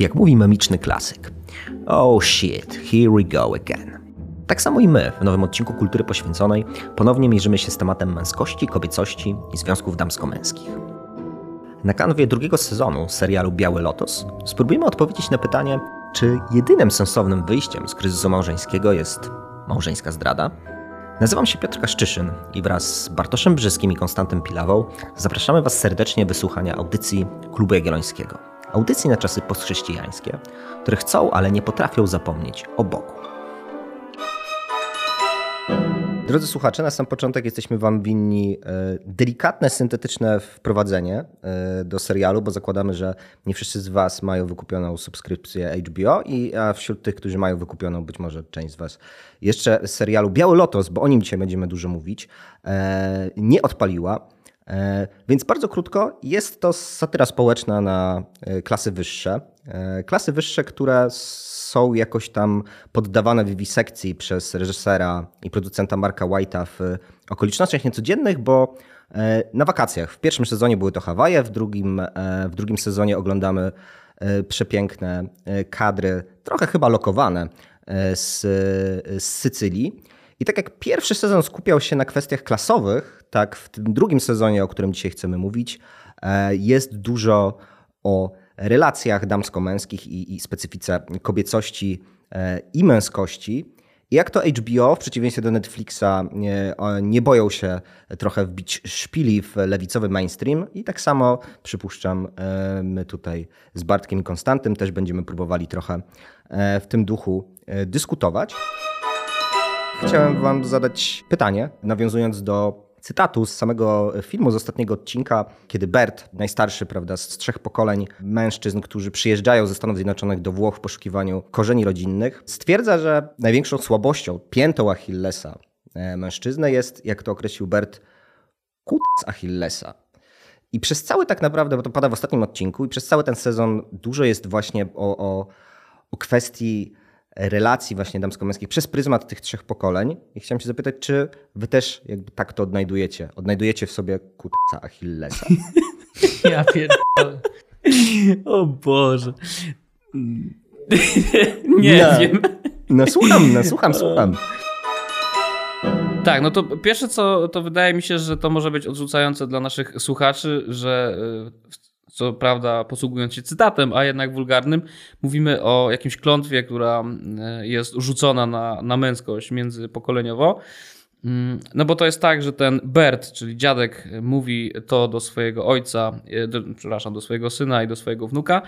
Jak mówi memiczny klasyk. Oh shit, here we go again. Tak samo i my w nowym odcinku Kultury Poświęconej ponownie mierzymy się z tematem męskości, kobiecości i związków damsko-męskich. Na kanwie drugiego sezonu serialu Biały Lotos spróbujemy odpowiedzieć na pytanie, czy jedynym sensownym wyjściem z kryzysu małżeńskiego jest małżeńska zdrada? Nazywam się Piotr Kaszczyszyn i wraz z Bartoszem Brzyskim i Konstantem Pilawą zapraszamy Was serdecznie wysłuchania audycji Klubu Jagiellońskiego. Audycji na czasy postchrześcijańskie, które chcą, ale nie potrafią zapomnieć o Bogu. Drodzy słuchacze, na sam początek jesteśmy Wam winni e, delikatne, syntetyczne wprowadzenie e, do serialu, bo zakładamy, że nie wszyscy z Was mają wykupioną subskrypcję HBO, i a wśród tych, którzy mają wykupioną, być może część z Was jeszcze serialu Biały Lotos, bo o nim dzisiaj będziemy dużo mówić, e, nie odpaliła. Więc bardzo krótko, jest to satyra społeczna na klasy wyższe. Klasy wyższe, które są jakoś tam poddawane wiwisekcji przez reżysera i producenta Marka White'a w okolicznościach niecodziennych, bo e, na wakacjach. W pierwszym sezonie były to Hawaje, w drugim, e, w drugim sezonie oglądamy e, przepiękne kadry, trochę chyba lokowane z, z Sycylii. I tak jak pierwszy sezon skupiał się na kwestiach klasowych, tak w tym drugim sezonie, o którym dzisiaj chcemy mówić, jest dużo o relacjach damsko-męskich i, i specyfice kobiecości e, i męskości. I jak to HBO, w przeciwieństwie do Netflixa, nie, nie, boją się trochę wbić szpili w lewicowy mainstream. I tak samo przypuszczam, e, my tutaj z Bartkiem i Konstantym też będziemy próbowali trochę e, w tym duchu dyskutować. Chciałem Wam zadać pytanie, nawiązując do cytatu z samego filmu, z ostatniego odcinka, kiedy Bert, najstarszy prawda, z trzech pokoleń mężczyzn, którzy przyjeżdżają ze Stanów Zjednoczonych do Włoch w poszukiwaniu korzeni rodzinnych, stwierdza, że największą słabością, piętą Achillesa e, mężczyzny jest, jak to określił Bert, kut z Achillesa. I przez cały tak naprawdę, bo to pada w ostatnim odcinku, i przez cały ten sezon dużo jest właśnie o, o, o kwestii relacji właśnie damsko-męskich przez pryzmat tych trzech pokoleń. I chciałem się zapytać, czy wy też jakby tak to odnajdujecie? Odnajdujecie w sobie kutca Achillesa? Ja pierdolę. O Boże. Nie no, wiem. No słucham, no słucham, słucham. Tak, no to pierwsze co, to wydaje mi się, że to może być odrzucające dla naszych słuchaczy, że y, co prawda posługując się cytatem, a jednak wulgarnym, mówimy o jakimś klątwie, która e, jest rzucona na, na męskość międzypokoleniowo. Mm, no bo to jest tak, że ten Bert, czyli dziadek, mówi to do swojego ojca, e, do, przepraszam, do swojego syna i do swojego wnuka,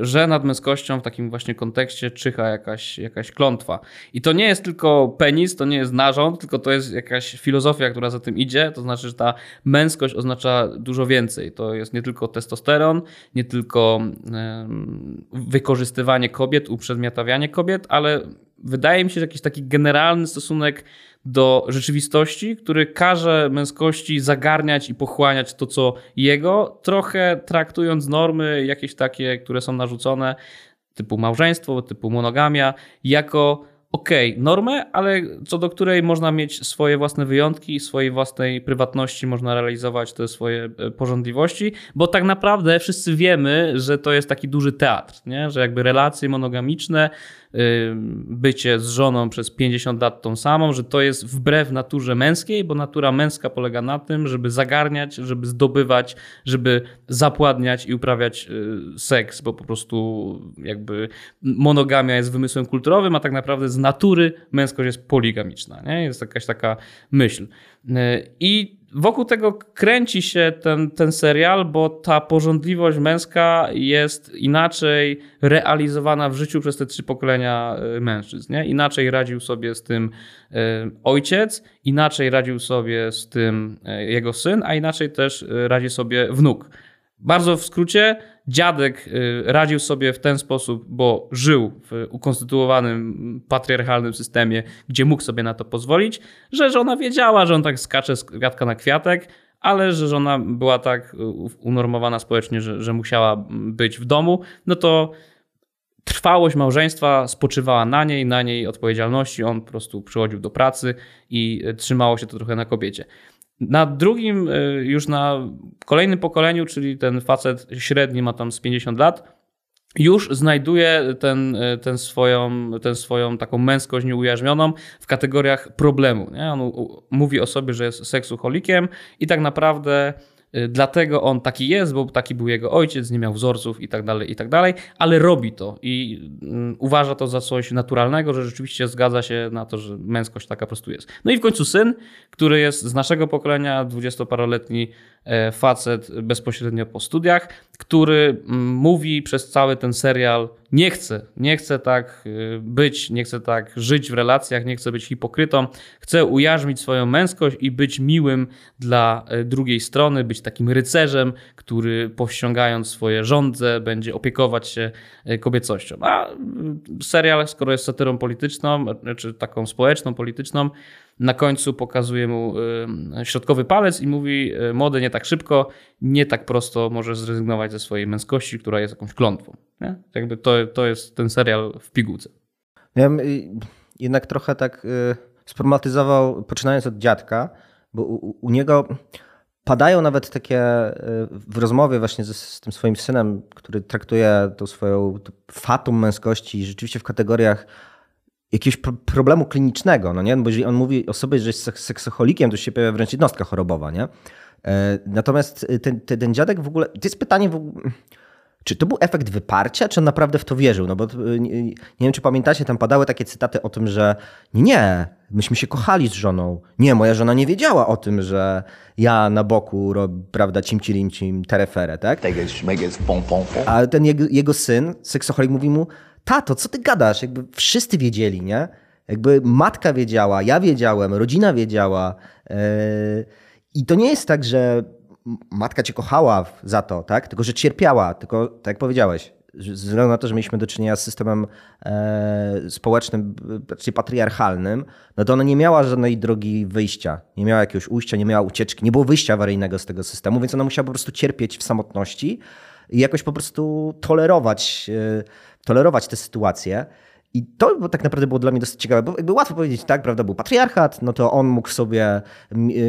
że nad męskością w takim właśnie kontekście czyha jakaś, jakaś klątwa. I to nie jest tylko penis, to nie jest narząd, tylko to jest jakaś filozofia, która za tym idzie. To znaczy, że ta męskość oznacza dużo więcej. To jest nie tylko testosteron, nie tylko wykorzystywanie kobiet, uprzedmiotawianie kobiet, ale wydaje mi się, że jakiś taki generalny stosunek do rzeczywistości, który każe męskości zagarniać i pochłaniać to, co jego, trochę traktując normy jakieś takie, które są narzucone, typu małżeństwo, typu monogamia, jako okej, okay, normę, ale co do której można mieć swoje własne wyjątki, swojej własnej prywatności, można realizować te swoje e, porządliwości, bo tak naprawdę wszyscy wiemy, że to jest taki duży teatr, nie? że jakby relacje monogamiczne bycie z żoną przez 50 lat tą samą, że to jest wbrew naturze męskiej, bo natura męska polega na tym, żeby zagarniać, żeby zdobywać, żeby zapładniać i uprawiać y, seks, bo po prostu jakby monogamia jest wymysłem kulturowym, a tak naprawdę z natury męskość jest poligamiczna. Nie? Jest jakaś taka myśl. Y, I wokół tego kręci się ten, ten serial, bo ta porządliwość męska jest inaczej realizowana w życiu przez te trzy pokolenia y, mężczyzn. Nie? Inaczej radził sobie z tym y, ojciec, inaczej radził sobie z tym y, jego syn, a inaczej też radzi sobie wnuk. Bardzo w skrócie, dziadek radził sobie w ten sposób, bo żył w ukonstytuowanym patriarchalnym systemie, gdzie mógł sobie na to pozwolić, że żona wiedziała, że on tak skacze z kwiatka na kwiatek, ale że żona była tak unormowana społecznie, że, że musiała być w domu, no to trwałość małżeństwa spoczywała na niej, na niej odpowiedzialności. On po prostu przychodził do pracy i trzymało się to trochę na kobiecie. Na drugim, y, już na kolejnym pokoleniu, czyli ten facet średni ma tam z 50 lat, już znajduje ten, ten, swoją, ten swoją taką męskość nieujarzmioną w kategoriach problemu. Nie? On mówi o sobie, że jest seksucholikiem i tak naprawdę Y, dlatego on taki jest, bo taki był jego ojciec, nie miał wzorców i tak dalej, i tak dalej, ale robi to i mm, uważa to za coś naturalnego, że rzeczywiście zgadza się na to, że męskość taka po prostu jest. No i w końcu syn, który jest z naszego pokolenia, dwudziestoparoletni e, facet bezpośrednio po studiach, który mm, mówi przez cały ten serial nie chcę, nie chcę tak y, być, nie chcę tak żyć w relacjach, nie chcę być hipokrytą. Chcę ujarzmić swoją męskość i być miłym dla y, drugiej strony, być takim rycerzem, który powściągając swoje żądze będzie opiekować się y, kobiecością. A serial, skoro jest satyrą polityczną, czy taką społeczną, polityczną, na końcu pokazuje mu środkowy palec i mówi: Młody, nie tak szybko, nie tak prosto możesz zrezygnować ze swojej męskości, która jest jakąś klątwą. Nie? Jakby to, to jest ten serial w pigułce. Ja bym jednak trochę tak y, spromatyzował, poczynając od dziadka, bo u, u niego padają nawet takie y, w rozmowie właśnie z, z, tym swoim synem, który traktuje tą swoją fatum męskości rzeczywiście w kategoriach jakiegoś problemu klinicznego, no nie? Bo jeżeli on mówi o sobie, że jest seksocholikiem, to się pojawia wręcz jednostka chorobowa, nie? E, natomiast ten, ten dziadek w ogóle, to jest pytanie w ogóle, czy to był efekt wyparcia, czy on naprawdę w to wierzył? No bo nie, nie wiem, czy pamiętacie, tam padały takie cytaty o tym, że nie, myśmy się kochali z żoną. Nie, moja żona nie wiedziała o tym, że ja na boku, prawda, cimci lincim tereferę, tak? A ten jego, jego syn, seksoholik, mówi mu, tato, co ty gadasz? Jakby wszyscy wiedzieli, nie? Jakby matka wiedziała, ja wiedziałem, rodzina wiedziała. Yy... I to nie jest tak, że matka cię kochała za to, tak? Tylko, że cierpiała, tylko tak jak powiedziałeś, ze względu na to, że mieliśmy do czynienia z systemem e, społecznym, raczej patriarchalnym, no to ona nie miała żadnej drogi wyjścia, nie miała jakiegoś ujścia, nie miała ucieczki, nie było wyjścia awaryjnego z tego systemu, więc ona musiała po prostu cierpieć w samotności i jakoś po prostu tolerować, e, tolerować tę sytuację. I to tak naprawdę było dla mnie dosyć ciekawe, bo jakby łatwo powiedzieć, tak, prawda, był patriarchat, no to on mógł sobie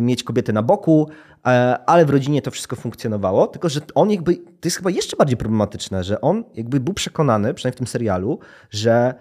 mieć kobietę na boku, e, ale w rodzinie to wszystko funkcjonowało, tylko że on jakby, to jest chyba jeszcze bardziej problematyczne, że on jakby był przekonany, przynajmniej w tym serialu, że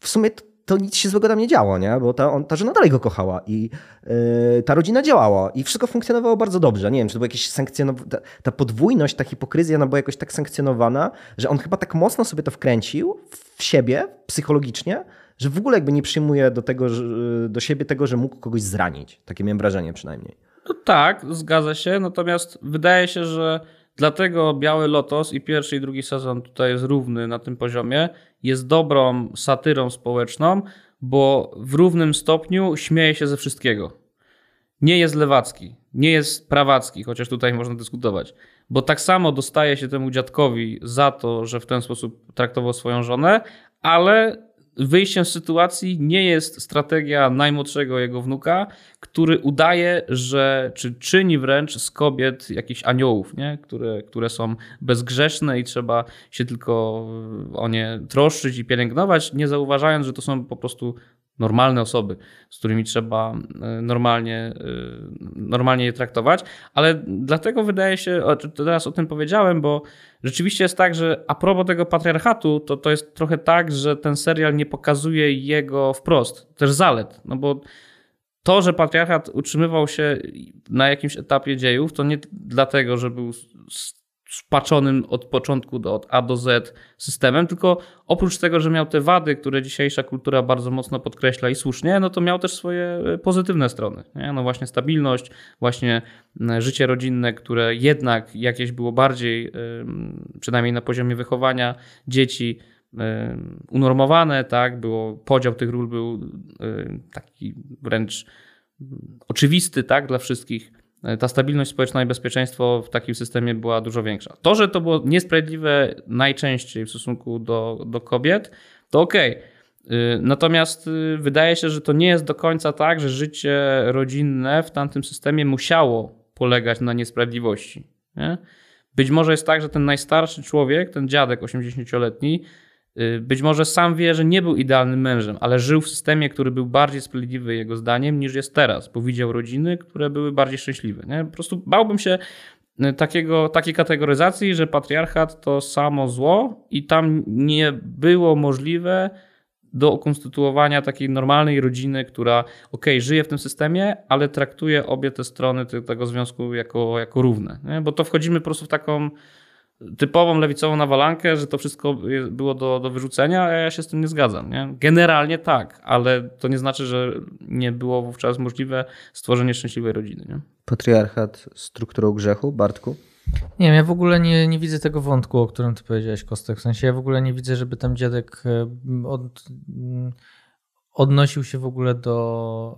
w sumie to nic się złego tam nie działo, nie? bo ta, on, ta żona dalej go kochała i yy, ta rodzina działała i wszystko funkcjonowało bardzo dobrze. Nie wiem, czy to była jakieś sankcjonowane, ta, ta, podwójność, ta hipokryzja, ona była jakoś tak sankcjonowana, że on chyba tak mocno sobie to wkręcił w siebie psychologicznie, że w ogóle jakby nie przyjmuje do, tego, że, do siebie tego, że mógł kogoś zranić. Takie miałem wrażenie przynajmniej. No tak, zgadza się, natomiast wydaje się, że Dlatego Biały Lotos i pierwszy i drugi sezon tutaj jest równy na tym poziomie. Jest dobrą satyrą społeczną, bo w równym stopniu śmieje się ze wszystkiego. Nie jest lewacki, nie jest prawacki, chociaż tutaj można dyskutować. Bo tak samo dostaje się temu dziadkowi za to, że w ten sposób traktował swoją żonę, ale wyjściem z sytuacji nie jest strategia najmłodszego jego wnuka, który udaje, że, czy czyni wręcz z kobiet jakichś aniołów, nie? Które, które są bezgrzeszne i trzeba się tylko o nie troszczyć i pielęgnować, nie zauważając, że to są po prostu normalne osoby, z którymi trzeba e, normalnie, e, normalnie je traktować. Ale dlatego wydaje się, teraz o tym powiedziałem, bo rzeczywiście jest tak, że a propos tego patriarchatu, to to jest trochę tak, że ten serial nie pokazuje jego wprost, też zalet, no bo to, że patriarchat utrzymywał się na jakimś etapie dziejów, to nie dlatego, że był spaczonym od początku do od A do Z systemem, tylko oprócz tego, że miał te wady, które dzisiejsza kultura bardzo mocno podkreśla i słusznie, no to miał też swoje e, pozytywne strony. Nie? No właśnie stabilność, właśnie życie rodzinne, które jednak jakieś było bardziej, przynajmniej na poziomie wychowania dzieci, unormowane, tak, było, podział tych ról był taki wręcz oczywisty, tak, dla wszystkich ta stabilność społeczna i bezpieczeństwo w takim systemie była dużo większa. To, że to było niesprawiedliwe najczęściej w stosunku do, do kobiet, to okej. Okay. Natomiast y, wydaje się, że to nie jest do końca tak, że życie rodzinne w tamtym systemie musiało polegać na niesprawiedliwości. Nie? Być może jest tak, że ten najstarszy człowiek, ten dziadek 80-letni, Y, być może sam wie, że nie był idealnym mężem, ale żył w systemie, który był bardziej sprawiedliwy jego zdaniem niż jest teraz, bo widział rodziny, które były bardziej szczęśliwe. Nie? Po prostu bałbym się, takiego, takiej kategoryzacji, że patriarchat to samo zło i tam nie było możliwe do ukonstytuowania takiej normalnej rodziny, która ok, żyje w tym systemie, ale traktuje obie te strony tego związku jako, jako równe. Nie? Bo to wchodzimy po prostu w taką typową lewicową nawalankę, że to wszystko było do, do wyrzucenia, a ja się z tym nie zgadzam. Nie? Generalnie tak, ale to nie znaczy, że nie było wówczas możliwe stworzenie szczęśliwej rodziny. Nie? Patriarchat strukturą grzechu, Bartku? Nie wiem, ja w ogóle nie, nie widzę tego wątku, o którym ty powiedziałeś, Kostek. W sensie ja w ogóle nie widzę, żeby tam dziadek od, odnosił się w ogóle do,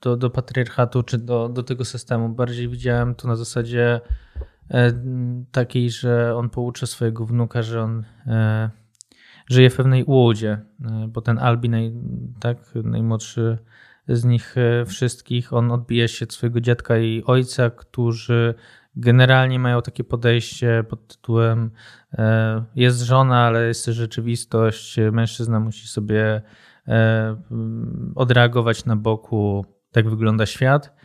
do, do patriarchatu czy do, do tego systemu. Bardziej widziałem to na zasadzie takiej, że on poucza swojego wnuka, że on żyje w pewnej łodzie, bo ten Albi, tak, najmłodszy z nich e, wszystkich. On odbija się od swojego dziadka i ojca, którzy generalnie mają takie podejście pod tytułem e, jest żona, ale jest rzeczywistość, mężczyzna musi sobie e, odreagować na boku, tak wygląda świat.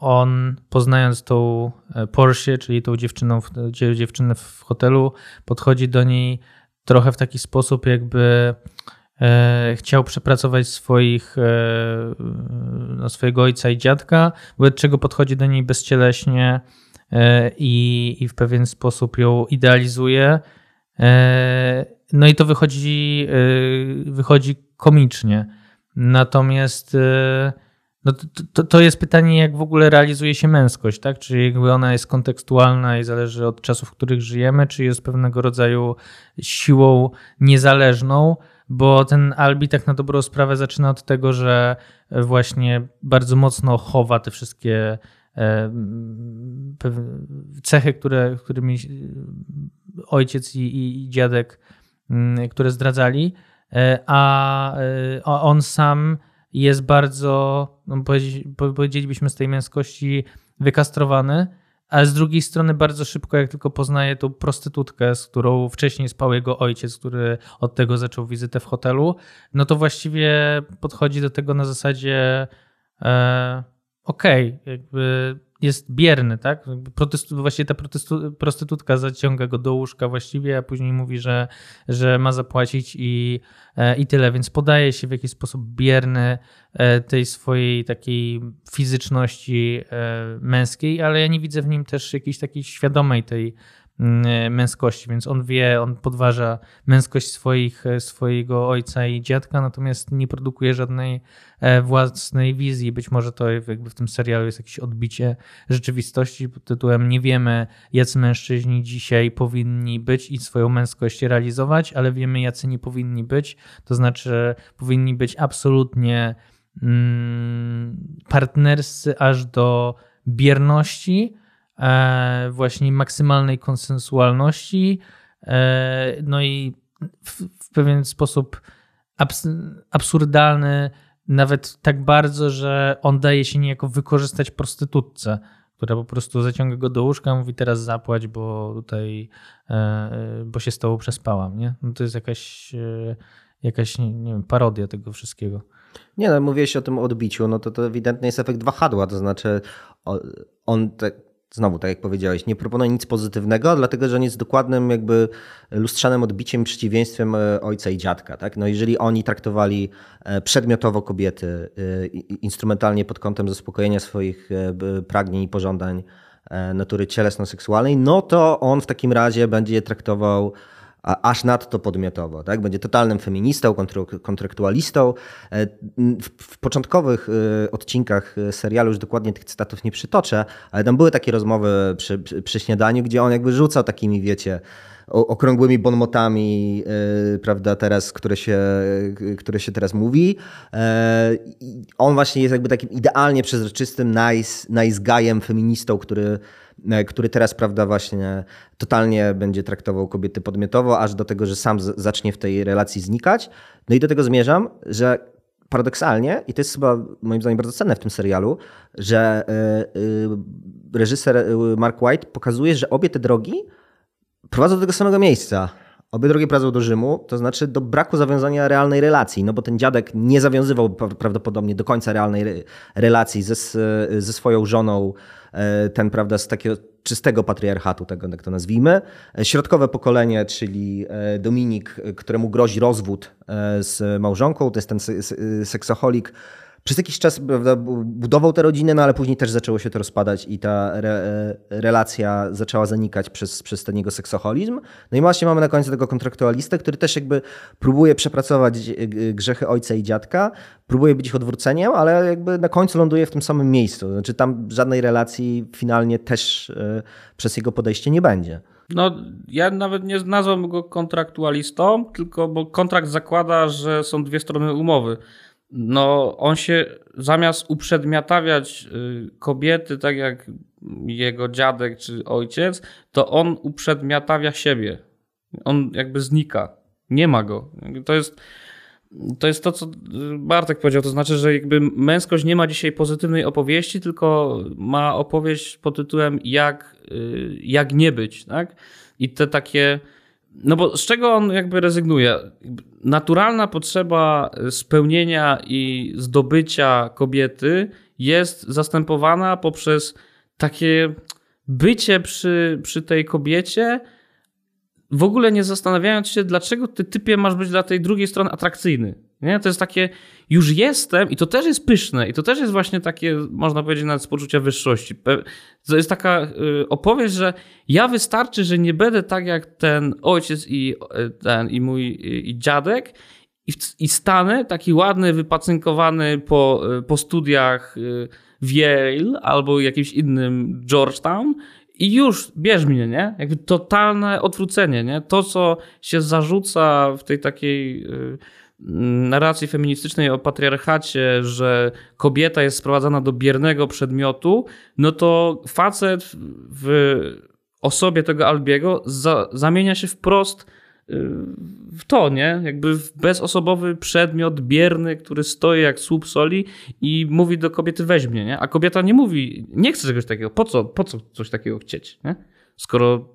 On, poznając tą Porsche, czyli tą dziewczyną, dziewczynę w hotelu, podchodzi do niej trochę w taki sposób, jakby E, chciał przepracować swoich, e, no, swojego ojca i dziadka, wobec czego podchodzi do niej bezcieleśnie e, i, i w pewien sposób ją idealizuje. No i to wychodzi, wychodzi komicznie. Natomiast no to, to, to, jest pytanie, jak w ogóle realizuje się męskość, tak? Czy jakby ona jest kontekstualna i zależy od czasów, w których żyjemy, czy jest pewnego rodzaju siłą niezależną, bo ten Albi tak na dobrą sprawę zaczyna od tego, że właśnie bardzo mocno chowa te wszystkie e, cechy, które, którymi ojciec i, i dziadek, mm, które zdradzali, e, a on sam jest bardzo, no powiedzielibyśmy z tej męskości, wykastrowany ale z drugiej strony bardzo szybko, jak tylko poznaje tą prostytutkę, z którą wcześniej spał jego ojciec, który od tego zaczął wizytę w hotelu, no to właściwie podchodzi do tego na zasadzie e, okej, okay, jakby jest bierny, tak? Protestu, właśnie ta protestu, prostytutka zaciąga go do łóżka właściwie, a później mówi, że, że ma zapłacić i, e, i tyle. Więc podaje się w jakiś sposób bierny e, tej swojej takiej fizyczności e, męskiej, ale ja nie widzę w nim też jakiejś takiej świadomej tej męskości, więc on wie, on podważa męskość swoich, e, swojego ojca i dziadka, natomiast nie produkuje żadnej e, własnej wizji. Być może to jakby w tym serialu jest jakieś odbicie rzeczywistości pod tytułem nie wiemy, jacy mężczyźni dzisiaj powinni być i swoją męskość realizować, ale wiemy, jacy nie powinni być. To znaczy, powinni być absolutnie mm, partnerscy aż do bierności, E, właśnie maksymalnej konsensualności, e, no i w, w pewien sposób abs absurdalny, nawet tak bardzo, że on daje się niejako wykorzystać prostytutce, która po prostu zaciąga go do łóżka, mówi teraz zapłać, bo tutaj, e, bo się z tobą przespałam, nie? No to jest jakaś, jakaś nie, wiem, parodia tego wszystkiego. Nie no, mówiłeś o tym odbiciu, no to to ewidentnie jest efekt wahadła, to znaczy on te, znowu, tak jak powiedziałeś, nie proponuje nic pozytywnego, dlatego że on jest dokładnym jakby lustrzanym odbiciem przeciwieństwem e, ojca i dziadka. Tak? No jeżeli oni traktowali e, przedmiotowo kobiety e, instrumentalnie pod kątem zaspokojenia swoich pragnień i pożądań natury cielesno-seksualnej, no to on w takim razie będzie je traktował aż nadto podmiotowo. Tak? Będzie totalnym feministą, kontraktualistą. E, w, początkowych e, odcinkach serialu już dokładnie tych cytatów nie przytoczę, ale tam były takie rozmowy przy, przy śniadaniu, gdzie on jakby rzucał takimi, wiecie, okrągłymi bonmotami, prawda, teraz, które się, które się teraz mówi. On właśnie jest jakby takim idealnie przezroczystym nice, nice guyem, feministą, który E, który teraz, prawda, właśnie totalnie będzie traktował kobiety podmiotowo, aż do tego, że sam zacznie w tej relacji znikać. No i do tego zmierzam, że paradoksalnie, i to jest chyba moim zdaniem bardzo cenne w tym serialu, że e, e, reżyser Mark White pokazuje, że obie te drogi prowadzą do tego samego miejsca. Obie drogi prowadzą do Rzymu, to znaczy do braku zawiązania realnej relacji, no bo ten dziadek nie zawiązywał prawdopodobnie do końca realnej relacji ze, ze swoją żoną ten, prawda, z takiego czystego patriarchatu, tego jak to nazwijmy. Środkowe pokolenie, czyli Dominik, któremu grozi rozwód z małżonką, to jest ten seksoholik, przez jakiś czas prawda, budował tę rodzinę, no ale później też zaczęło się to rozpadać i ta re, relacja zaczęła zanikać przez, przez ten jego seksoholizm. No i właśnie mamy na końcu tego kontraktualistę, który też jakby próbuje przepracować grzechy ojca i dziadka, próbuje być ich odwróceniem, ale jakby na końcu ląduje w tym samym miejscu. Znaczy tam żadnej relacji finalnie też y, przez jego podejście nie będzie. No, ja nawet nie nazwałbym go kontraktualistą, tylko bo kontrakt zakłada, że są dwie strony umowy no on się zamiast uprzedmiotawiać y, kobiety, tak jak jego dziadek czy ojciec, to on uprzedmiotawia siebie. On jakby znika. Nie ma go. To jest, to jest to, co Bartek powiedział. To znaczy, że jakby męskość nie ma dzisiaj pozytywnej opowieści, tylko ma opowieść pod tytułem jak, y, jak nie być. Tak? I te takie no bo z czego on jakby rezygnuje? Naturalna potrzeba spełnienia i zdobycia kobiety jest zastępowana poprzez takie bycie przy, przy tej kobiecie, w ogóle nie zastanawiając się, dlaczego ty typie masz być dla tej drugiej strony atrakcyjny. Nie? To jest takie, już jestem i to też jest pyszne i to też jest właśnie takie, można powiedzieć nawet z poczucia wyższości. To jest taka y, opowieść, że ja wystarczy, że nie będę tak jak ten ojciec i, y, ten, i mój i dziadek i, i stanę taki ładny, wypacynkowany po, y, po studiach w Yale albo jakimś innym Georgetown i już bierz mnie, nie? Jakby totalne odwrócenie, nie? To, co się zarzuca w tej takiej narracji feministycznej o patriarchacie, że kobieta jest sprowadzana do biernego przedmiotu, no to facet w osobie tego Albiego za, zamienia się wprost y, w to, nie? Jakby w bezosobowy przedmiot bierny, który stoi jak słup soli i mówi do kobiety weźmie, nie? A kobieta nie mówi, nie chce czegoś takiego. Po co, po co coś takiego chcieć, nie? Skoro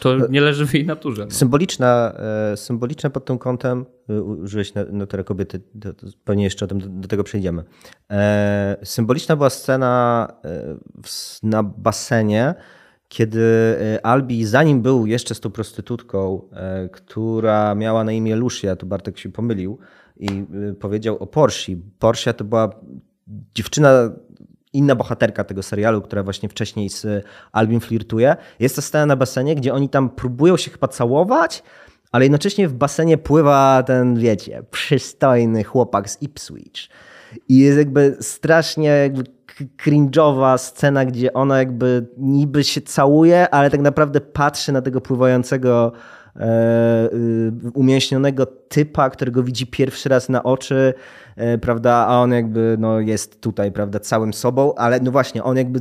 to nie leży w jej naturze. No. Symboliczna, e, symboliczna pod tym kątem, e, użyłeś naturę kobiety, to, pewnie jeszcze do, do, tego przejdziemy. E, symboliczna była scena na basenie, kiedy Albi, zanim był jeszcze z tą prostytutką, która miała na imię Lucia, to Bartek się pomylił i powiedział o Porsche. Porsche to była dziewczyna inna bohaterka tego serialu, która właśnie wcześniej z Albin flirtuje. Jest to scena na basenie, gdzie oni tam próbują się chyba całować, ale jednocześnie w basenie pływa ten, wiecie, przystojny chłopak z Ipswich. I jest jakby strasznie jakby cringe'owa scena, gdzie ona jakby niby się całuje, ale tak naprawdę patrzy na tego pływającego E, y, umięśnionego typa, którego widzi pierwszy raz na oczy, e, prawda, a on jakby no, jest tutaj, prawda, całym sobą, ale no właśnie, on jakby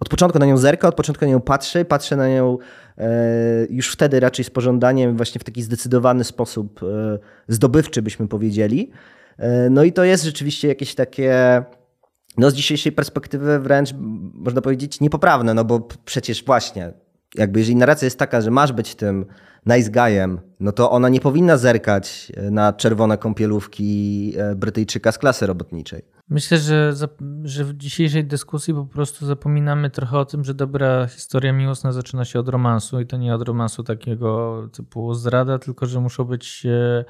od początku na nią zerka, od początku na nią patrzy, patrzy na nią e, już wtedy raczej z pożądaniem, właśnie w taki zdecydowany sposób zdobywczy, byśmy powiedzieli. No i to jest rzeczywiście jakieś takie no z dzisiejszej perspektywy wręcz można powiedzieć niepoprawne, no bo przecież właśnie jakby jeżeli narracja jest taka, że masz być tym nice guyem, no to ona nie powinna zerkać na czerwone kąpielówki e, Brytyjczyka z klasy robotniczej. Myślę, że, że w dzisiejszej dyskusji po prostu zapominamy trochę o tym, że dobra historia miłosna zaczyna się od romansu i to nie od romansu takiego typu zdrada, tylko że muszą być e,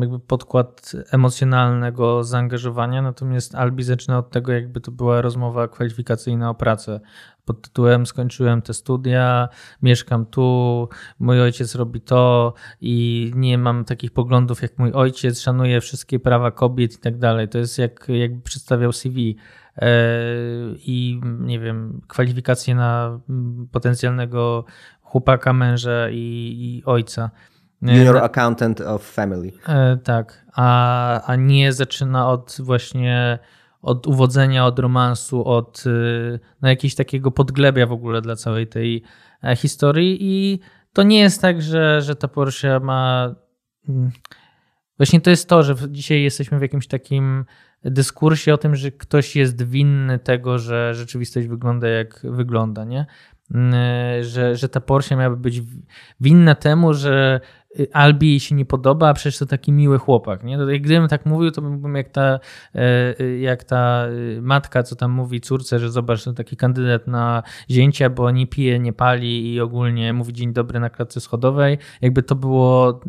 jakby podkład emocjonalnego zaangażowania, natomiast Albi zaczyna od tego, jakby to była rozmowa kwalifikacyjna o pracę. Pod tytułem skończyłem te studia, mieszkam tu, mój ojciec robi to i nie mam takich poglądów jak mój ojciec, szanuję wszystkie prawa kobiet i tak dalej. To jest jak jakby przedstawiał CV e, i nie wiem, kwalifikacje na potencjalnego chłopaka, męża i, i ojca. Junior na, Accountant of Family. E, tak, a, a nie zaczyna od właśnie od uwodzenia, od romansu, od y, no, jakiegoś takiego podglebia w ogóle dla całej tej e, historii i to nie jest tak, że, że ta Porsche ma... Mm, właśnie to jest to, że dzisiaj jesteśmy w jakimś takim dyskursie o tym, że ktoś jest winny tego, że rzeczywistość wygląda jak wygląda, nie? Mm, że, że ta Porsche miałaby być winna temu, że y, Albi jej się nie podoba, a przecież to taki miły chłopak. Nie? To, gdybym tak mówił, to bym jak ta, e, y, jak ta matka, co tam mówi córce, że zobacz, to taki kandydat na zięcia, bo nie pije, nie pali i ogólnie mówi dzień dobry na klatce schodowej. Jakby to było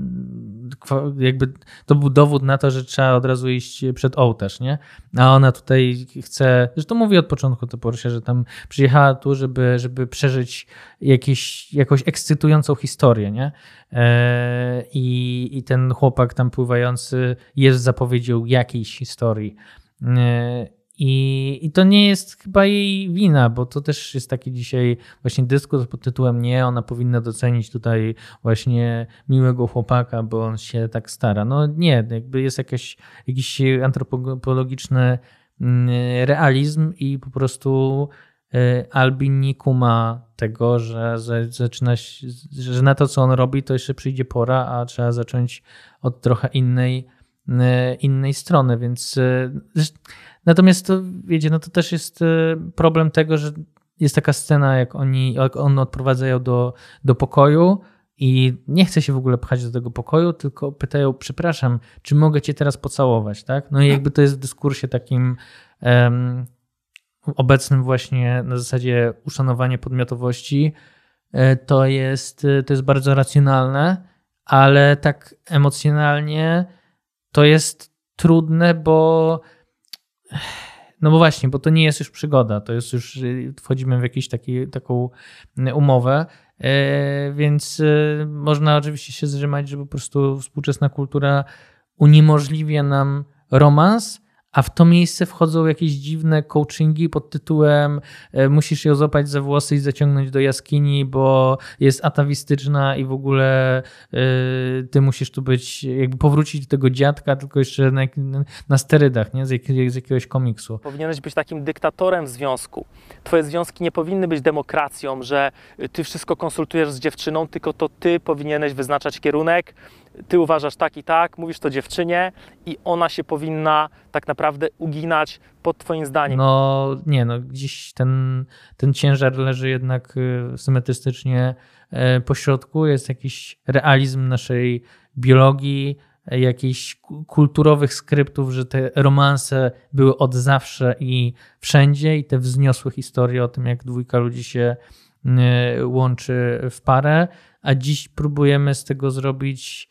jakby to był dowód na to, że trzeba od razu iść przed ołtarz, nie? A ona tutaj chce, to mówi od początku to Porsche, że tam przyjechała tu, żeby, żeby przeżyć jakieś, jakąś ekscytującą historię, nie? E, I, I ten chłopak tam pływający jest zapowiedzią jakiejś historii. I, I to nie jest chyba jej wina, bo to też jest taki dzisiaj właśnie dyskurs pod tytułem Nie, ona powinna docenić tutaj właśnie miłego chłopaka, bo on się tak stara. No nie, jakby jest jakiś, jakiś antropologiczny mm, realizm i po prostu e, Albin nie kuma tego, że zaczyna że na to, co on robi, to jeszcze przyjdzie pora, a trzeba zacząć od trochę innej, e, innej strony, więc e, Natomiast to, wiecie, no to też jest e, problem tego, że jest taka scena, jak oni, jak on odprowadzają do, do pokoju i nie chce się w ogóle pchać do tego pokoju, tylko pytają, przepraszam, czy mogę cię teraz pocałować, tak? No i jakby to jest w dyskursie takim um, obecnym właśnie na zasadzie uszanowania podmiotowości, e, to jest, e, to jest bardzo racjonalne, ale tak emocjonalnie to jest trudne, bo no bo właśnie, bo to nie jest już przygoda, to jest już, y, wchodzimy w jakąś taką y, umowę, y, więc można oczywiście się zrzymać, że po prostu współczesna kultura uniemożliwia nam romans, a w to miejsce wchodzą jakieś dziwne coachingi pod tytułem e, musisz ją złapać za włosy i zaciągnąć do jaskini, bo jest atawistyczna i w ogóle e, ty musisz tu być, jakby powrócić do tego dziadka, tylko jeszcze na, na sterydach, nie? Z, z jakiegoś komiksu. Powinieneś być takim dyktatorem związku. Twoje związki nie powinny być demokracją, że ty wszystko konsultujesz z dziewczyną, tylko to ty powinieneś wyznaczać kierunek, ty uważasz tak i tak, mówisz to dziewczynie i ona się powinna tak naprawdę uginać pod twoim zdaniem. No nie, no gdzieś ten, ten ciężar leży jednak y, symetrystycznie e, po środku, jest jakiś realizm naszej biologii, e, jakichś kulturowych skryptów, że te romanse były od zawsze i wszędzie i te wzniosłe historie o tym, jak dwójka ludzi się y, łączy w parę, a dziś próbujemy z tego zrobić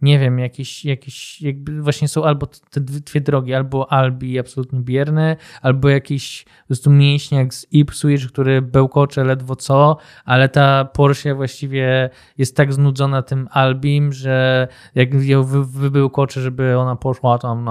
nie wiem, jakieś, jakieś jakby właśnie są albo te dwie drogi, albo Albi absolutnie bierny, albo jakiś po prostu mięśniak z Ipswich, który bełkocze ledwo co, ale ta Porsche właściwie jest tak znudzona tym Albim, że jak ją wy, wybełkocze, żeby ona poszła tam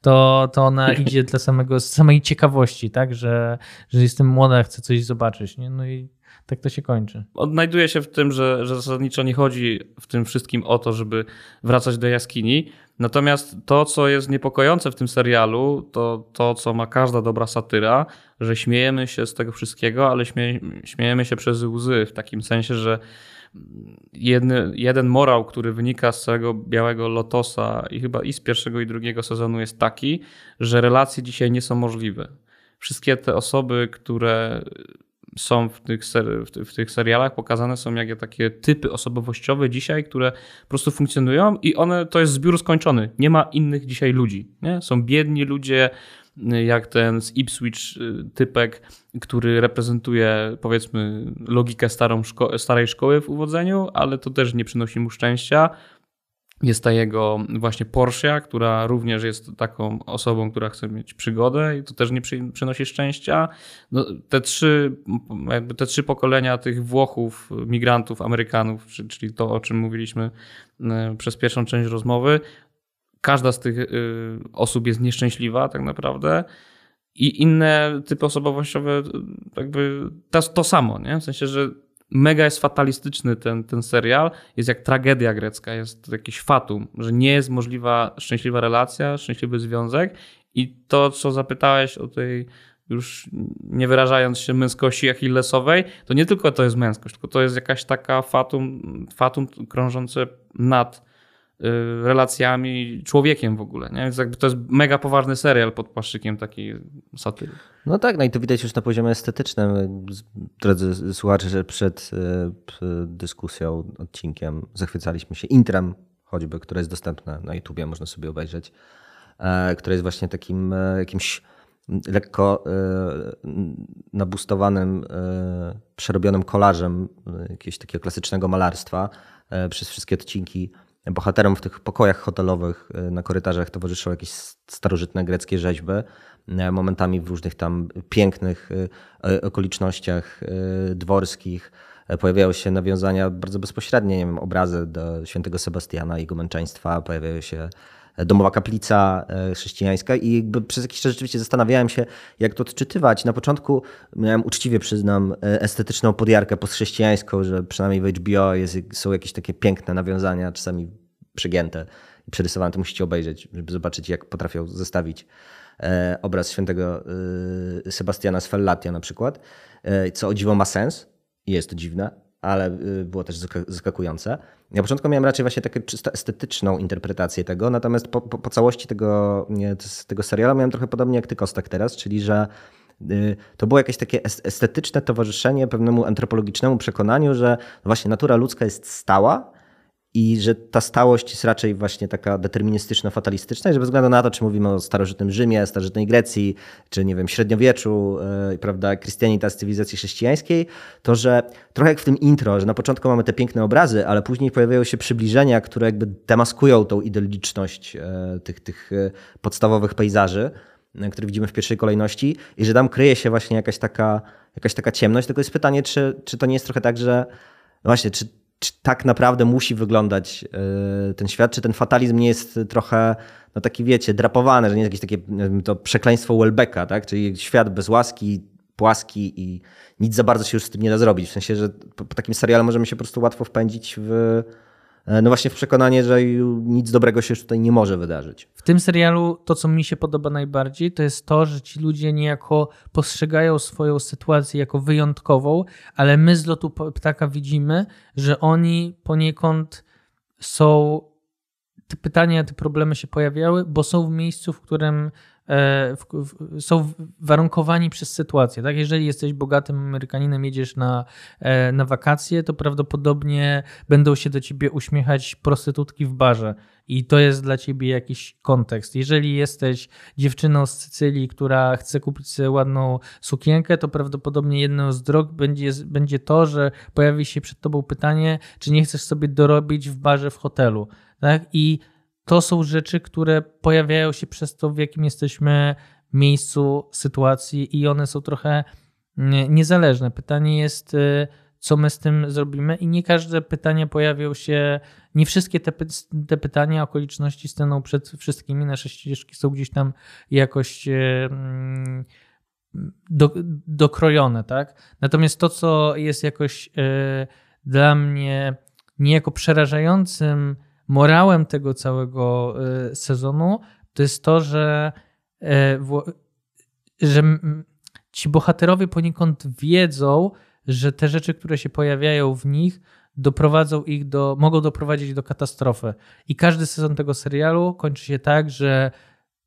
to, to ona idzie dla samego, samej ciekawości, tak, że, że jestem młoda, chcę coś zobaczyć, nie? No i tak to się kończy. Odnajduję się w tym, że, że zasadniczo nie chodzi w tym wszystkim o to, żeby wracać do jaskini. Natomiast to, co jest niepokojące w tym serialu, to to, co ma każda dobra satyra, że śmiejemy się z tego wszystkiego, ale śmie, śmiejemy się przez łzy, w takim sensie, że jedny, jeden morał, który wynika z całego Białego Lotosa i chyba i z pierwszego i drugiego sezonu jest taki, że relacje dzisiaj nie są możliwe. Wszystkie te osoby, które są w tych, w tych serialach pokazane są jak takie typy osobowościowe dzisiaj, które po prostu funkcjonują i one to jest zbiór skończony. Nie ma innych dzisiaj ludzi. Nie? Są biedni ludzie, jak ten z Ipswich y, typek, który reprezentuje powiedzmy logikę starą szko starej szkoły w uwodzeniu, ale to też nie przynosi mu szczęścia. Jest ta jego właśnie Porsche, która również jest taką osobą, która chce mieć przygodę i to też nie przy, przynosi szczęścia. No, te, trzy, jakby te trzy pokolenia tych Włochów, migrantów, Amerykanów, czyli to, o czym mówiliśmy e, przez pierwszą część rozmowy, każda z tych e, osób jest nieszczęśliwa tak naprawdę i inne typy osobowościowe jakby to, to samo, nie? w sensie, że mega jest fatalistyczny ten, ten serial, jest jak tragedia grecka, jest jakiś fatum, że nie jest możliwa szczęśliwa relacja, szczęśliwy związek. I to, co zapytałeś o tej już nie wyrażając się męskości achillesowej, to nie tylko to jest męskość, tylko to jest jakaś taka fatum, fatum krążące nad relacjami, człowiekiem w ogóle. Nie? Więc jakby to jest mega poważny serial pod płaszczykiem takiej satyry. No tak, no i to widać już na poziomie estetycznym. Drodzy słuchacze, że przed dyskusją, odcinkiem zachwycaliśmy się intrem choćby, które jest dostępne na YouTubie, można sobie obejrzeć, które jest właśnie takim jakimś lekko nabustowanym, przerobionym kolarzem jakiegoś takiego klasycznego malarstwa przez wszystkie odcinki bohaterom w tych pokojach hotelowych y, na korytarzach towarzyszą jakieś starożytne greckie rzeźby, y, momentami w różnych tam pięknych y, okolicznościach dworskich. Pojawiają się nawiązania bardzo bezpośrednie, nie wiem, obrazy do świętego Sebastiana i jego męczeństwa, pojawiają się domowa kaplica e, chrześcijańska i jakby przez jakiś czas rzeczywiście zastanawiałem się, jak to odczytywać. Na początku miałem uczciwie, przyznam, e, estetyczną podjarkę postchrześcijańską, że przynajmniej w HBO jest, są jakieś takie piękne nawiązania, czasami przegięte i przerysowane. To musicie obejrzeć, żeby zobaczyć, jak potrafią zestawić e, obraz świętego Sebastiana z Fellatia na przykład, co o dziwo ma sens jest to dziwne, ale y, było też zaskakujące. Na początku miałem raczej właśnie taką czysto estetyczną interpretację tego, natomiast po, po, po całości tego, tego serialu miałem trochę podobnie jak ty, Kostek, teraz, czyli że y, to było jakieś takie estetyczne towarzyszenie pewnemu antropologicznemu przekonaniu, że właśnie natura ludzka jest stała, i że ta stałość jest raczej właśnie taka deterministyczno-fatalistyczna, i że bez względu na to, czy mówimy o starożytnym Rzymie, starożytnej Grecji, czy nie wiem, średniowieczu, yy, prawda, Christianitas, cywilizacji chrześcijańskiej, to że trochę jak w tym intro, że na początku mamy te piękne obrazy, ale później pojawiają się przybliżenia, które jakby demaskują tą idylliczność yy, tych, tych yy, podstawowych pejzaży, które widzimy w pierwszej kolejności i że tam kryje się właśnie jakaś taka, jakaś taka ciemność, tylko jest pytanie, czy, czy to nie jest trochę tak, że właśnie, czy czy tak naprawdę musi wyglądać e, ten świat, czy ten fatalizm nie jest trochę, no taki wiecie, drapowany, że nie jest jakieś takie to przekleństwo Welbecka, tak? czyli świat bez łaski, płaski i nic za bardzo się już z tym nie da zrobić. W sensie, że po, takim serialu możemy się po prostu łatwo wpędzić w, no właśnie w przekonanie, że nic dobrego się tutaj nie może wydarzyć. W tym serialu to, co mi się podoba najbardziej, to jest to, że ci ludzie niejako postrzegają swoją sytuację jako wyjątkową, ale my z lotu ptaka widzimy, że oni poniekąd są. Te pytania, te problemy się pojawiały, bo są w miejscu, w którym E, w, w, są warunkowani przez sytuację. Tak? Jeżeli jesteś bogatym Amerykaninem, jedziesz na, e, na wakacje, to prawdopodobnie będą się do ciebie uśmiechać prostytutki w barze. I to jest dla ciebie jakiś kontekst. Jeżeli jesteś dziewczyną z Sycylii, która chce kupić sobie ładną sukienkę, to prawdopodobnie jedną z drog będzie, będzie to, że pojawi się przed tobą pytanie, czy nie chcesz sobie dorobić w barze w hotelu. Tak? I to są rzeczy, które pojawiają się przez to, w jakim jesteśmy miejscu, sytuacji i one są trochę niezależne. Pytanie jest, y, co my z tym zrobimy i nie każde pytania pojawią się, nie wszystkie te, te pytania, okoliczności staną przed wszystkimi, nasze ścieżki są gdzieś tam jakoś y, mm, do, dokrojone, tak? Natomiast to, co jest jakoś y, dla mnie niejako przerażającym morałem tego całego e, sezonu to jest to, że, e, że ci bohaterowie poniekąd wiedzą, że te rzeczy, które się pojawiają w nich, doprowadzą ich do, mogą doprowadzić do katastrofy. I każdy sezon tego serialu kończy się tak, że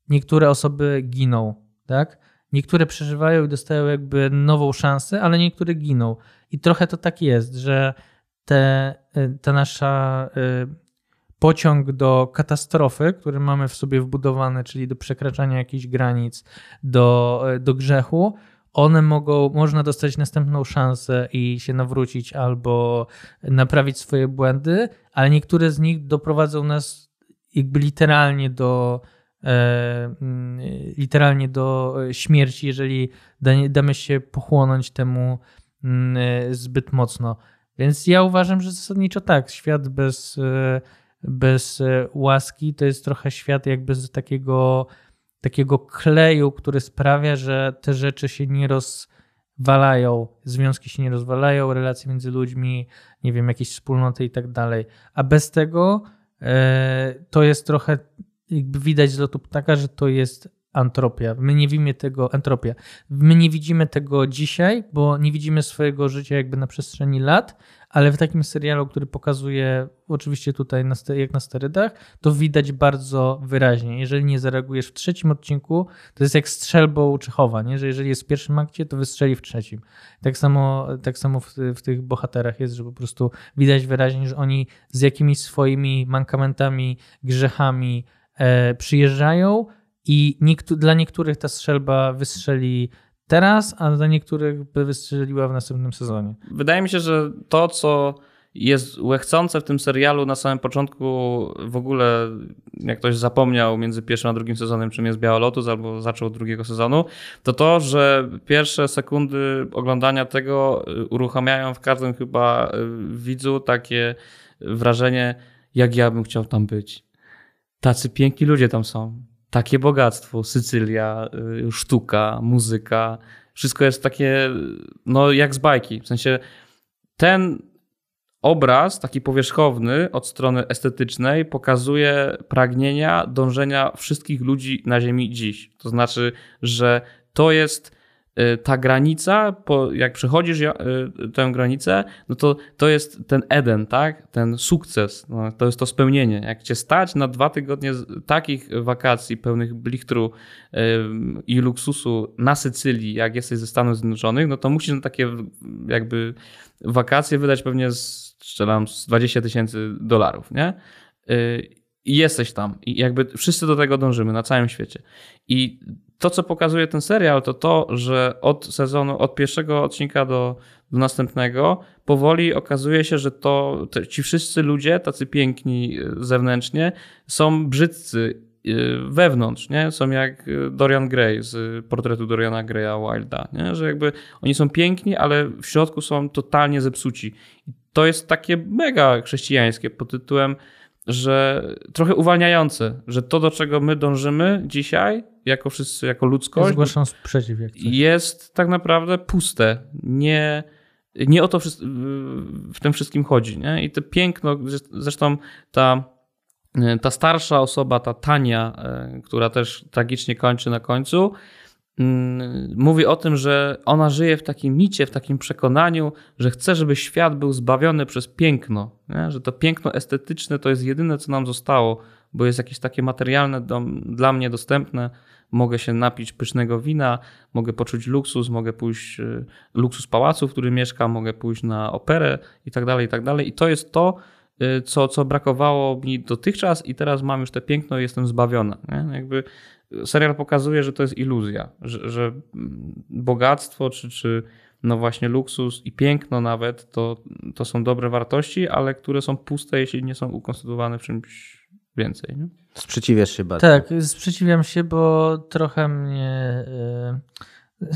niektóre osoby giną, tak? Niektóre przeżywają i dostają jakby nową szansę, ale niektóre giną. I trochę to tak jest, że te, e, ta nasza pociąg do katastrofy, który mamy w sobie wbudowane, czyli do przekraczania jakichś granic, do, do grzechu, one mogą, można dostać następną szansę i się nawrócić albo naprawić swoje błędy, ale niektóre z nich doprowadzą nas jakby literalnie do e, mm, literalnie do śmierci, jeżeli damy się pochłonąć temu mm, zbyt mocno. Więc ja uważam, że zasadniczo tak, świat bez e, bez e, łaski to jest trochę świat jakby z takiego, takiego kleju, który sprawia, że te rzeczy się nie rozwalają, związki się nie rozwalają, relacje między ludźmi, nie wiem, jakieś wspólnoty i tak dalej. A bez tego e, to jest trochę, jakby widać z lotu ptaka, że to jest antropia. My nie widzimy tego, entropia. My nie widzimy tego dzisiaj, bo nie widzimy swojego życia jakby na przestrzeni lat, ale w takim serialu, który pokazuje, oczywiście tutaj na, jak na sterydach, to widać bardzo wyraźnie. Jeżeli nie zareagujesz w trzecim odcinku, to jest jak strzelbą Czechowa, nie? że jeżeli jest w pierwszym akcie, to wystrzeli w trzecim. Tak samo, tak samo w, w tych bohaterach jest, że po prostu widać wyraźnie, że oni z jakimiś swoimi mankamentami, grzechami e, przyjeżdżają i dla niektórych ta strzelba wystrzeli teraz, a dla niektórych by wystrzeliła w następnym sezonie. Wydaje mi się, że to, co jest łechcące w tym serialu na samym początku, w ogóle jak ktoś zapomniał między pierwszym a drugim sezonem, czym jest Białolotus, albo zaczął drugiego sezonu, to to, że pierwsze sekundy oglądania tego y, uruchamiają w każdym chyba y, widzu takie wrażenie, jak ja bym chciał tam być. Tacy piękni ludzie tam są takie bogactwo, Sycylia, y, sztuka, muzyka, wszystko jest takie, no jak z bajki. W sensie ten obraz, taki powierzchowny od strony estetycznej, pokazuje pragnienia, dążenia wszystkich ludzi na Ziemi dziś. To znaczy, że to jest ta granica, jak przechodzisz y, tę granicę, no to to jest ten Eden, tak? Ten sukces, no, to jest to spełnienie. Jak cię stać na dwa tygodnie takich wakacji pełnych blichtru y, i luksusu na Sycylii, jak jesteś ze Stanów Zjednoczonych, no to musisz na takie jakby wakacje wydać pewnie z, strzelam, z 20 tysięcy dolarów, nie? I jesteś tam. I jakby wszyscy do tego dążymy na całym świecie. I to, co pokazuje ten serial, to to, że od sezonu, od pierwszego odcinka do, do następnego, powoli okazuje się, że to ci wszyscy ludzie, tacy piękni e, zewnętrznie, są brzydcy e, wewnątrz, nie? Są jak e, Dorian Gray z portretu Doriana Graya Wilda, nie? Że jakby oni są piękni, ale w środku są totalnie zepsuci. I to jest takie mega chrześcijańskie pod tytułem że trochę uwalniające, że to, do czego my dążymy dzisiaj, jako wszyscy, jako ludzkość, Zgłaszam sprzeciw, jest tak naprawdę puste. Nie, nie o to w tym wszystkim chodzi. Nie? I to piękno, zresztą ta, ta starsza osoba, ta Tania, e, która też tragicznie kończy na końcu, mówi o tym, że ona żyje w takim micie, w takim przekonaniu, że chce, żeby świat był zbawiony przez piękno, nie? że to piękno estetyczne to jest jedyne, co nam zostało, bo jest jakieś takie materialne do, dla mnie dostępne. Mogę się napić pysznego wina, mogę poczuć luksus, mogę pójść, y, luksus pałacu, w którym mieszkam, mogę pójść na operę i tak dalej, i tak dalej. I to jest to, co, co brakowało mi dotychczas i teraz mam już te piękno i jestem zbawiona. Nie? Jakby serial pokazuje, że to jest iluzja, że, że bogactwo czy, czy no właśnie luksus i piękno nawet to, to są dobre wartości, ale które są puste, jeśli nie są ukonstytuowane w czymś więcej. Nie? Sprzeciwiasz się bardzo. Tak, sprzeciwiam się, bo trochę mnie. Yy...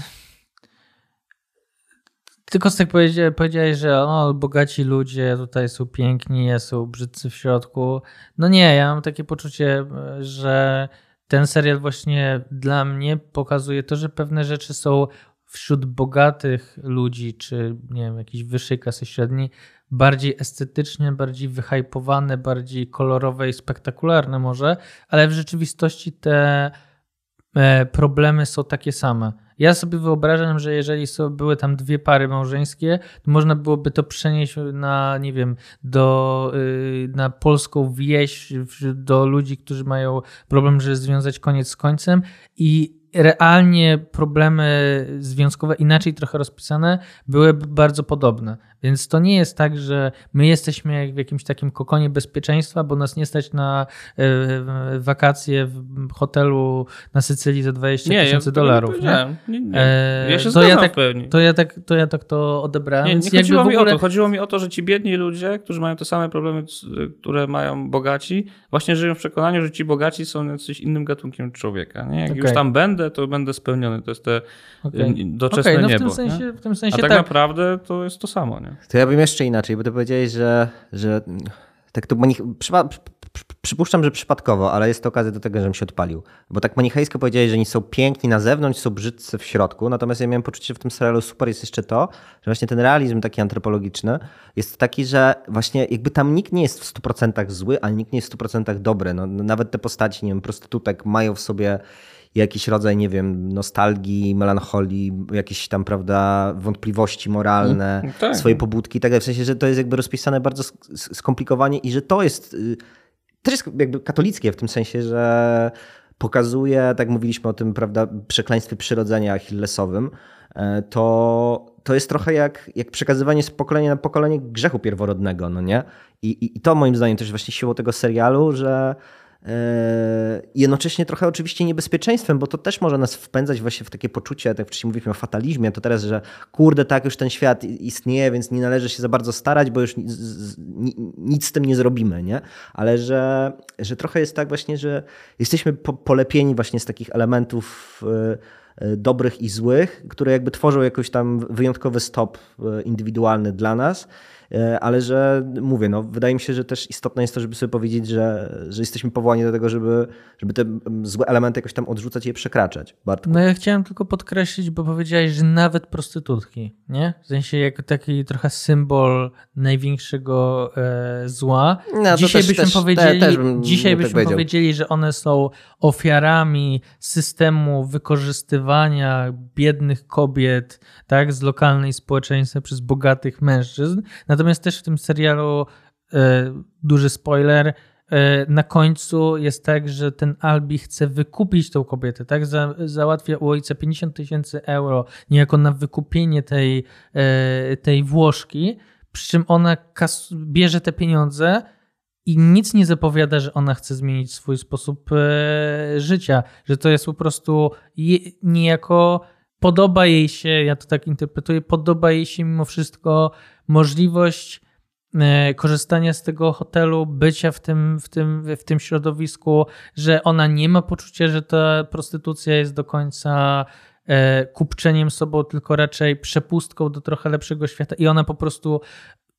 Tylko tak powiedziałeś, że o, bogaci ludzie tutaj są piękni, są brzydcy w środku. No nie, ja mam takie poczucie, że ten serial właśnie dla mnie pokazuje to, że pewne rzeczy są wśród bogatych ludzi, czy nie wiem, jakiejś wyższej klasy średniej, bardziej estetyczne, bardziej wyhypowane, bardziej kolorowe i spektakularne może, ale w rzeczywistości te e, problemy są takie same. Ja sobie wyobrażam, że jeżeli były tam dwie pary małżeńskie, to można byłoby to przenieść na, nie wiem, do, y, na polską wieś, do ludzi, którzy mają problem, żeby związać koniec z końcem i realnie problemy związkowe, inaczej trochę rozpisane, byłyby bardzo podobne. Więc to nie jest tak, że my jesteśmy jak w jakimś takim kokonie bezpieczeństwa, bo nas nie stać na y, wakacje w hotelu na Sycylii za 20 tysięcy dolarów. Nie, nie, nie, e, Ja się to ja, tak, to, ja tak, to ja tak to odebrałem. Nie, nie chodziło mi ogóle... o to. Chodziło mi o to, że ci biedni ludzie, którzy mają te same problemy, które mają bogaci, właśnie żyją w przekonaniu, że ci bogaci są coś innym gatunkiem człowieka. Nie? Jak okay. już tam będę, to będę spełniony. To jest te okay. doczesne okay, no niebo. W tym sensie, w tym sensie A tak, tak naprawdę to jest to samo. Nie? To ja bym jeszcze inaczej, bo ty powiedziałeś, że, że tak to manich... przypuszczam, że przypadkowo, ale jest to okazja do tego, żebym się odpalił. Bo tak manichejsko powiedziałeś, że oni są piękni na zewnątrz, są brzydcy w środku, natomiast ja miałem poczucie, że w tym serialu super jest jeszcze to, że właśnie ten realizm taki antropologiczny jest taki, że właśnie jakby tam nikt nie jest w 100% zły, ale nikt nie jest w 100% dobry. No, nawet te postaci, nie wiem, prostytutek mają w sobie jakiś rodzaj, nie wiem, nostalgii, melancholii, jakieś tam, prawda, wątpliwości moralne, Mm, tak. swoje pobudki i tak dalej. W sensie, że to jest jakby rozpisane bardzo sk- sk- skomplikowanie i że to jest y, też jest jakby katolickie w tym sensie, że pokazuje, tak mówiliśmy o tym, prawda, przekleństwie przyrodzenia achillesowym, e, to, to jest trochę jak, jak przekazywanie z pokolenia na pokolenie grzechu pierworodnego, no nie? I, i, I to moim zdaniem też właśnie siłą tego serialu, że jednocześnie trochę oczywiście niebezpieczeństwem, bo to też może nas wpędzać właśnie w takie poczucie, tak wcześniej mówiliśmy o fatalizmie, to teraz, że kurde, tak już ten świat istnieje, więc nie należy się za bardzo starać, bo już nic, z- tym nie zrobimy, nie? Ale że, że trochę jest tak właśnie, że jesteśmy po, polepieni właśnie z takich elementów e, e, dobrych i złych, które jakby tworzą jakoś tam wyjątkowy stop indywidualny dla nas, ale że mówię, no wydaje mi się, że też istotne jest to, żeby sobie powiedzieć, że, że jesteśmy powołani do tego, żeby, żeby te mm, złe elementy jakoś tam odrzucać i je przekraczać. Bartku. No ja chciałem tylko podkreślić, bo powiedziałeś, że nawet prostytutki, nie? W sensie jako taki trochę symbol największego e, zła. No, dzisiaj też- byśmy, też- powiedzieli, te- bym dzisiaj tak byśmy powiedział. powiedzieli, że one są ofiarami systemu wykorzystywania biednych kobiet tak, z lokalnej społeczeństwa przez bogatych mężczyzn. Natomiast też w tym serialu e, duży spoiler, e, na końcu jest tak, że ten Albi chce wykupić tą kobietę, tak? Za, załatwia u ojca 50 tysięcy euro niejako na wykupienie tej, e, tej Włoszki, przy czym ona kas- bierze te pieniądze i nic nie zapowiada, że ona chce zmienić swój sposób życia, że to jest po prostu niejako podoba jej się, ja to tak interpretuję, podoba jej się mimo wszystko możliwość e, korzystania z tego hotelu, bycia w tym, w, tym, w tym środowisku, że ona nie ma poczucia, że ta prostytucja jest do końca e, kupczeniem sobą, tylko raczej przepustką do trochę lepszego świata i ona po prostu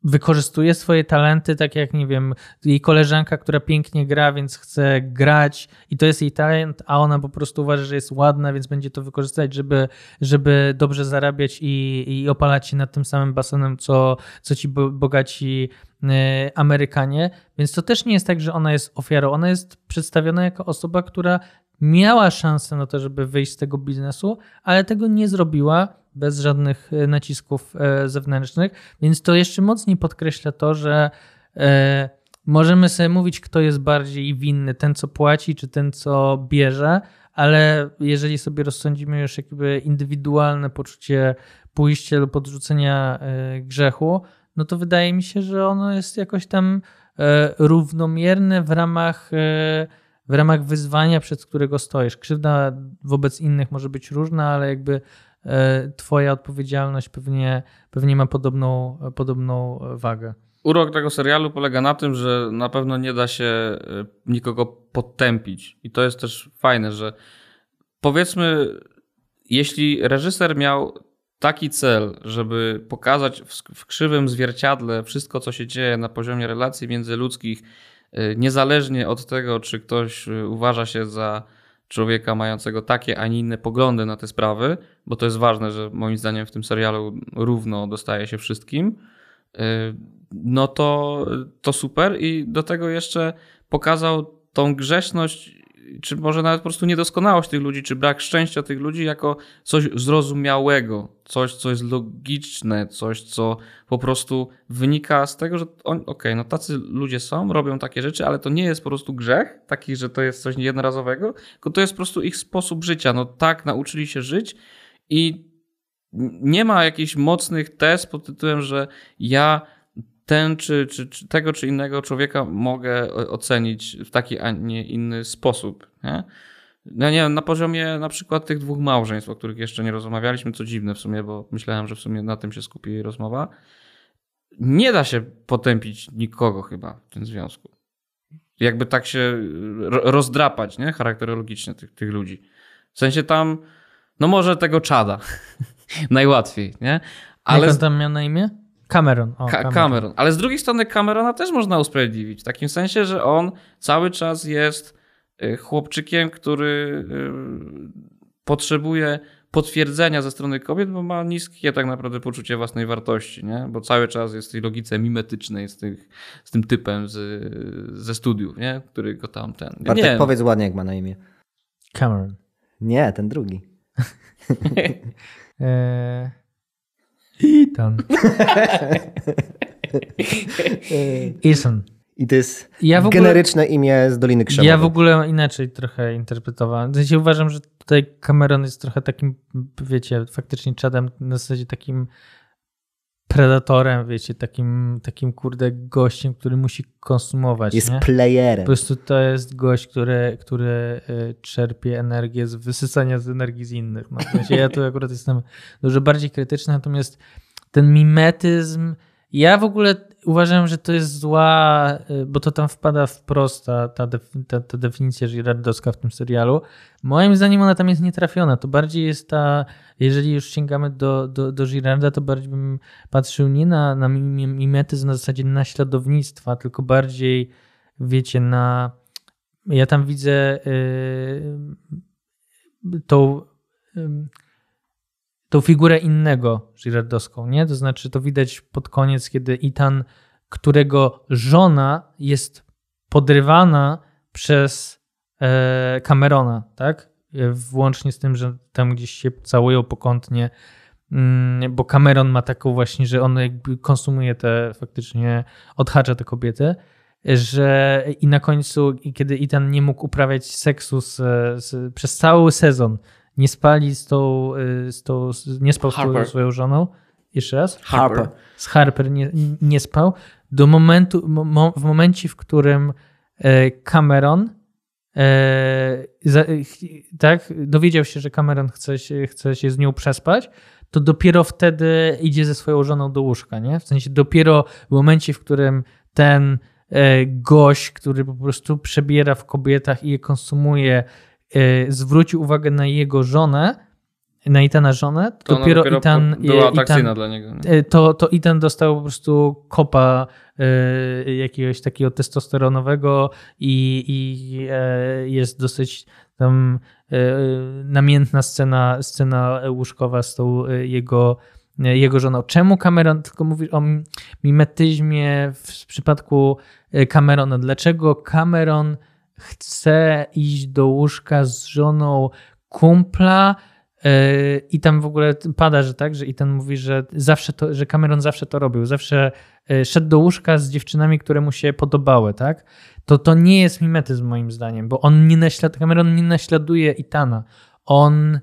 wykorzystuje swoje talenty, tak jak, nie wiem, jej koleżanka, która pięknie gra, więc chce grać i to jest jej talent, a ona po prostu uważa, że jest ładna, więc będzie to wykorzystać, żeby, żeby dobrze zarabiać i, i opalać się nad tym samym basenem, co, co ci bo- bogaci e, Amerykanie. Więc to też nie jest tak, że ona jest ofiarą. Ona jest przedstawiona jako osoba, która miała szansę na to, żeby wyjść z tego biznesu, ale tego nie zrobiła bez żadnych e, nacisków e, zewnętrznych. Więc to jeszcze mocniej podkreśla to, że e, możemy sobie mówić, kto jest bardziej winny, ten co płaci, czy ten co bierze, ale jeżeli sobie rozsądzimy już jakby indywidualne poczucie pójścia lub odrzucenia grzechu, no to wydaje mi się, że ono jest jakoś tam równomierne w ramach, w ramach wyzwania, przed którego stoisz. Krzywda wobec innych może być różna, ale jakby e, twoja odpowiedzialność pewnie, pewnie ma podobną, podobną wagę. Urok tego serialu polega na tym, że na pewno nie da się y, nikogo podtępić. I to jest też fajne, że powiedzmy, jeśli reżyser miał taki cel, żeby pokazać w, krzywym zwierciadle wszystko, co się dzieje na poziomie relacji międzyludzkich, niezależnie od tego, czy ktoś y, uważa się za człowieka mającego takie, a nie inne poglądy na te sprawy, bo to jest ważne, że moim zdaniem w tym serialu równo dostaje się wszystkim, y, no to, to super. I do tego jeszcze pokazał tą grzeszność, czy może nawet po prostu niedoskonałość tych ludzi, czy brak szczęścia tych ludzi jako coś zrozumiałego, coś, co jest logiczne, coś, co po prostu wynika z tego, że okej, no tacy ludzie są, robią takie rzeczy, ale to nie jest po prostu grzech, taki, że to jest coś jednorazowego, tylko to jest po prostu ich sposób życia. No tak nauczyli się żyć i nie ma jakichś mocnych tez pod tytułem, że ja ten czy, czy, czy tego czy innego człowieka mogę ocenić w taki, a nie inny sposób. Nie? No nie na poziomie na przykład tych dwóch małżeństw, o których jeszcze nie rozmawialiśmy, co dziwne w sumie, bo myślałem, że w sumie na tym się skupi jej rozmowa. Nie da się potępić nikogo chyba w tym związku. Jakby tak się ro- rozdrapać, nie? Charakterologicznie tych, tych ludzi. W sensie tam, no może tego czada. Najłatwiej, nie? Ale... Ale Jak on tam miał na imię? Cameron. O, Ka- Cameron. Ale z drugiej strony Camerona też można usprawiedliwić. W takim sensie, że on cały czas jest y, chłopczykiem, który y, potrzebuje potwierdzenia ze strony kobiet, bo ma niskie tak naprawdę poczucie własnej wartości, nie? Bo cały czas jest w tej logice mimetycznej z, tych, z tym typem z, ze studiów, nie? Który go tam ten... Bartek, nie, powiedz ładnie, jak ma na imię. Cameron. Nie, ten drugi. Ethan. Ethan. I to jest Ja ogóle- generyczne imię z Doliny Krzemowej. Ja w ogóle inaczej trochę interpretowałem. W sensie uważam, że tutaj Cameron jest trochę takim, wiecie, faktycznie Chadem na zasadzie takim predatorem, wiecie, takim, takim kurde gościem, który musi konsumować, Jest nie? playerem. Po prostu to jest gość, który, który y, czerpie energię z wysysania z energii z innych. No, w sensie ja tu akurat jestem dużo bardziej krytyczny, natomiast ten mimetyzm, ja w ogóle uważam, że to jest zła, y, bo to tam wpada wprost ta, ta, ta, ta definicja girardowska w tym serialu. Moim zdaniem ona tam jest nietrafiona. To bardziej jest ta, jeżeli już sięgamy do, do, do Girarda, to bardziej bym patrzył nie na, na mim- mimetyzm na zasadzie naśladownictwa, tylko bardziej, wiecie, na. Ja tam widzę yy, tą, ym, tą figurę innego Girardowską, nie? To znaczy, to widać pod koniec, kiedy Ethan, którego żona jest podrywana przez e, Camerona, tak? E, Włącznie z tym, że tam gdzieś się całują pokątnie, mm, bo Cameron ma taką właśnie, że on jakby konsumuje te, faktycznie odhacza tę kobietę, że i na końcu, kiedy Ethan nie mógł uprawiać seksu z, z, przez cały sezon, nie spali z tą, y, z tą z, nie spał z Harper. swoją żoną, jeszcze raz? Harper. z Harper nie, nie spał, do momentu, mo- w momencie, w którym e, Cameron e, ch- tak, dowiedział się, że Cameron chce się, chce się z nią przespać, to dopiero wtedy idzie ze swoją żoną do łóżka, nie? W sensie dopiero w momencie, w którym ten e, gość, który po prostu przebiera w kobietach i je konsumuje, e, zwrócił uwagę na jego żonę, na Itana żonę, to dopiero, dopiero Itan, była Itan, atrakcyjna dla niego. nie? E, to, to Ethan dostał po prostu kopa e, jakiegoś takiego testosteronowego i, i e, jest dosyć tam e, namiętna scena, scena łóżkowa z tą e, jego, jego żoną. Czemu Cameron, tylko mówisz o mi- mimetyzmie w, przypadku Camerona, dlaczego Cameron chce iść do łóżka z żoną kumpla, Yy, I tam w ogóle pada, że tak, że i ten mówi, że zawsze to, że Cameron zawsze to robił. Zawsze yy, szedł do łóżka z dziewczynami, które mu się podobały, tak? To to nie jest mimetyzm moim zdaniem, bo on nie naślad, Cameron nie naśladuje Itana. On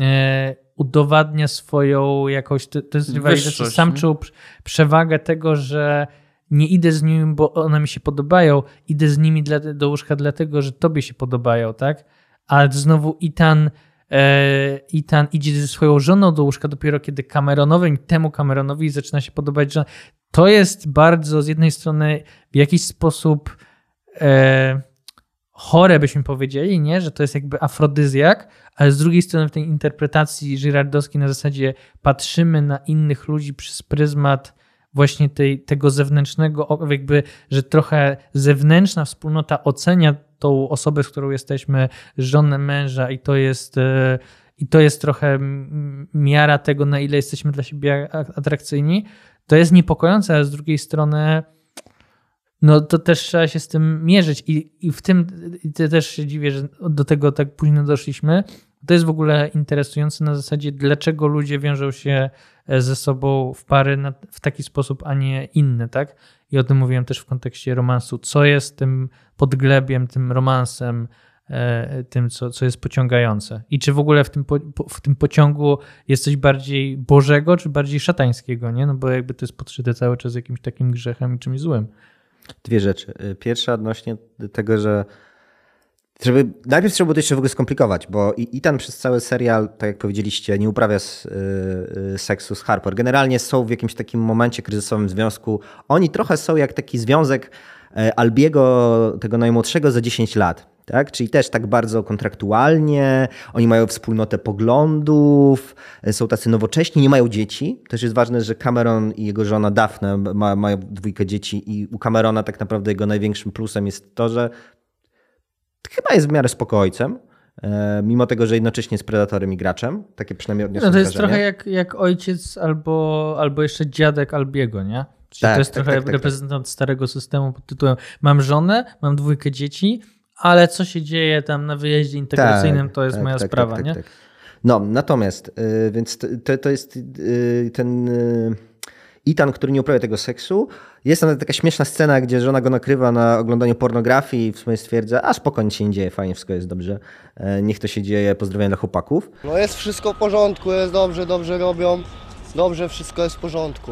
e, udowadnia swoją jakąś, to, to jest rywalizacja, sam czuł prz- przewagę tego, że nie idę z nimi, bo one mi się podobają, idę z nimi dla, do łóżka dlatego, że tobie się podobają, tak? A znowu Itan e, Ethan idzie ze swoją żoną do łóżka dopiero kiedy Cameronowi, temu Cameronowi zaczyna się podobać, że to jest bardzo z jednej strony w jakiś sposób e, chore, byśmy powiedzieli, nie? że to jest jakby afrodyzjak, ale z drugiej strony w tej interpretacji Girardowskiej na zasadzie patrzymy na innych ludzi przez pryzmat właśnie tej, tego zewnętrznego, jakby, że trochę zewnętrzna wspólnota ocenia tą osobę, z którą jesteśmy, żonę męża i to jest, e, i to jest trochę miara tego, na ile jesteśmy dla siebie atrakcyjni, to jest niepokojące, ale z drugiej strony no to też trzeba się z tym mierzyć i, i w tym i te- też się dziwię, że do tego tak późno doszliśmy. To jest w ogóle interesujące na zasadzie, dlaczego ludzie wiążą się ze sobą w pary na, w taki sposób, a nie inny, tak? I o tym mówiłem też w kontekście romansu. Co jest tym podglebiem, tym romansem, e, tym, co, co jest pociągające? I czy w ogóle w tym, po- w tym pociągu jest coś bardziej bożego, czy bardziej szatańskiego, nie? No bo jakby to jest podszyte cały czas jakimś takim grzechem i czymś złym. Dwie rzeczy. Y, Pierwsza odnośnie tego, że żeby, najpierw trzeba było to jeszcze w ogóle skomplikować, bo Ethan przez cały serial, tak jak powiedzieliście, nie uprawia s- y, y, seksu z Harper. Generalnie są w jakimś takim momencie kryzysowym związku. Oni trochę są jak taki związek e, Albiego, tego najmłodszego za 10 lat. Tak? Czyli też tak bardzo kontraktualnie, oni mają wspólnotę poglądów, e, są tacy nowocześni, nie mają dzieci. Też jest ważne, że Cameron i jego żona Daphne ma, mają dwójkę dzieci i u Camerona tak naprawdę jego największym plusem jest to, że chyba jest w miarę spokojcem, e, mimo tego, że jednocześnie jest predatorem i graczem. Takie przynajmniej odniosłem No to jest wrażenie. trochę jak, jak ojciec albo, albo jeszcze dziadek Albiego, nie? Czyli Tak, to jest tak, trochę tak, tak, reprezentant starego systemu pod tytułem mam żonę, mam dwójkę dzieci, ale co się dzieje tam na wyjeździe integracyjnym, Tak, to jest tak, moja tak, sprawa, tak, nie? tak, tak. No, natomiast, y, więc to, to jest y, ten y, Itan, który nie uprawia tego seksu. Jest tam taka śmieszna scena, gdzie żona go nakrywa na oglądaniu pornografii i w sumie stwierdza, a spokojnie się nie dzieje, fajnie, wszystko jest dobrze, e, niech to się dzieje, pozdrowienia dla chłopaków. No jest wszystko w porządku, jest dobrze, dobrze robią, dobrze, wszystko jest w porządku.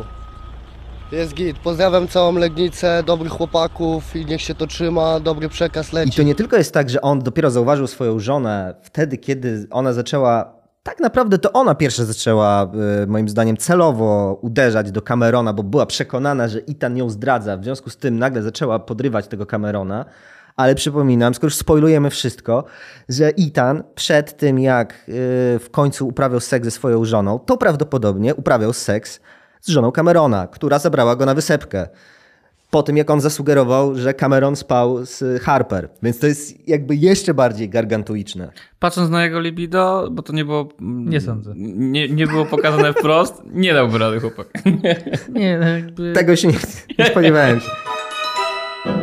Jest git. Pozdrawiam całą Legnicę, dobrych chłopaków i niech się to trzyma, dobry przekaz I leci. to nie tylko jest tak, że on dopiero zauważył swoją żonę wtedy, kiedy ona zaczęła. Tak naprawdę to ona pierwsza zaczęła, y, moim zdaniem, celowo uderzać do Camerona, bo była przekonana, że Itan ją zdradza. W związku z tym nagle zaczęła podrywać tego Camerona. Ale przypominam, skoro już spoilujemy wszystko, że Itan przed tym, jak y, w końcu uprawiał seks ze swoją żoną, to prawdopodobnie uprawiał seks z żoną Camerona, która zabrała go na wysepkę po tym, jak on zasugerował, że Cameron spał z Harper. Więc to jest jakby jeszcze bardziej gargantuiczne. Patrząc na jego libido, bo to nie było. Nie sądzę. Nie, nie było pokazane wprost, nie dałby rady chłopak. Nie, no jakby... Tego się nie, nie spodziewałem się.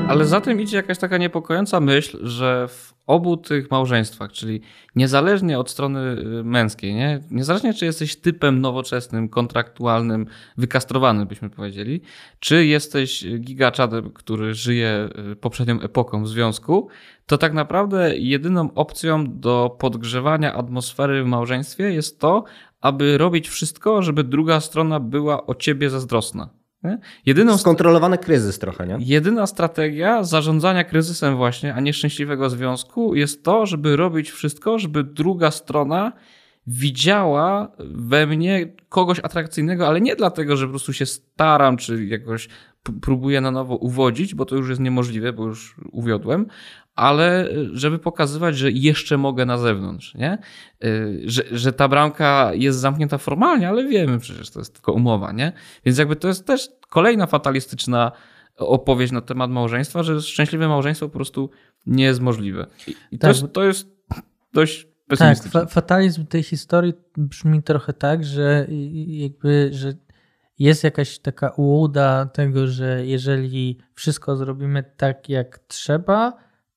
Ale za tym idzie jakaś taka niepokojąca myśl, że w obu tych małżeństwach, czyli niezależnie od strony y, męskiej, nie? niezależnie czy jesteś typem nowoczesnym, kontraktualnym, wykastrowanym, byśmy powiedzieli, czy jesteś gigaczadem, który żyje y, poprzednią epoką w związku, to tak naprawdę jedyną opcją do podgrzewania atmosfery w małżeństwie jest to, aby robić wszystko, żeby druga strona była o ciebie zazdrosna. Nie? Jedyną Skontrolowany kryzys trochę, nie? Jedyna strategia zarządzania kryzysem właśnie, a nieszczęśliwego związku jest to, żeby robić wszystko, żeby druga strona widziała we mnie kogoś atrakcyjnego, ale nie dlatego, że po prostu się staram, czy jakoś próbuję na nowo uwodzić, bo to już jest niemożliwe, bo już uwiodłem, ale żeby pokazywać, że jeszcze mogę na zewnątrz, nie? Y, Że, że ta bramka jest zamknięta formalnie, ale wiemy przecież, to jest tylko umowa, nie? Więc jakby to jest też kolejna fatalistyczna opowieść na temat małżeństwa, że szczęśliwe małżeństwo po prostu nie jest możliwe. I, to, Tak. jest, to jest dość Tak, pesymistyczne. fa- fatalizm tej historii brzmi trochę tak, że jakby, że jest jakaś taka ułuda tego, że jeżeli wszystko zrobimy tak jak trzeba,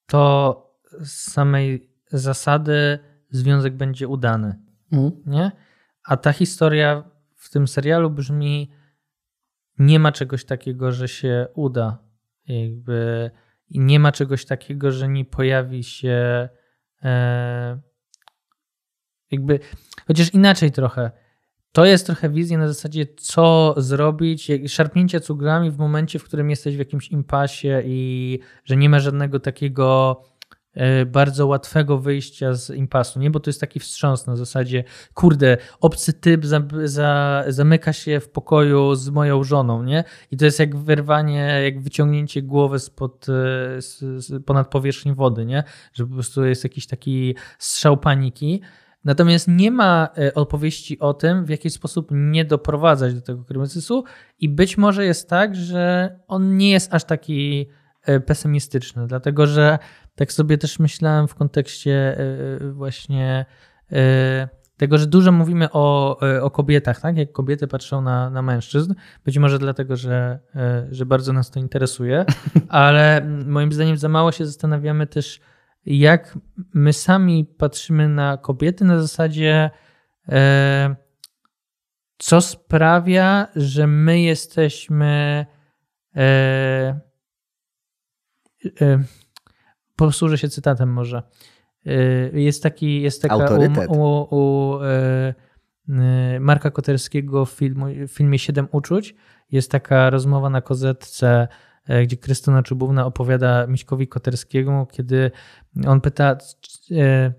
to z samej zasady związek będzie udany. Nie? A ta historia w tym serialu brzmi nie ma czegoś takiego, że się uda. Jakby i nie ma czegoś takiego, że nie pojawi się e, jakby, chociaż inaczej trochę. To jest trochę wizja na zasadzie, co zrobić, szarpnięcie cuglami w momencie, w którym jesteś w jakimś impasie i że nie ma żadnego takiego e, bardzo łatwego wyjścia z impasu, nie? Bo to jest taki wstrząs na zasadzie, kurde, obcy typ za, za, zamyka się w pokoju z moją żoną, nie? I to jest jak wyrwanie, jak wyciągnięcie głowy spod, e, z, z, ponad powierzchnię wody, nie? Że po prostu jest jakiś taki strzał paniki. Natomiast nie ma e, opowieści o tym, w jaki sposób nie doprowadzać do tego kryzysu, i być może jest tak, że on nie jest aż taki e, pesymistyczny, dlatego że tak sobie też myślałem w kontekście e, właśnie tego, że dużo mówimy o, o kobietach, tak? Jak kobiety patrzą na, na mężczyzn. Być może dlatego, że, że bardzo nas to interesuje, ale mm, moim zdaniem za mało się zastanawiamy też, jak my sami patrzymy na kobiety na zasadzie, e, co sprawia, że my jesteśmy. E, e, posłużę się cytatem może. Jest taki, jest taka Autorytet. u, u, u Marka Koterskiego w, filmu, w filmie Siedem uczuć. Jest taka rozmowa na kozetce, gdzie Krystyna Czubówna opowiada Miśkowi Koterskiemu, kiedy on pyta, e,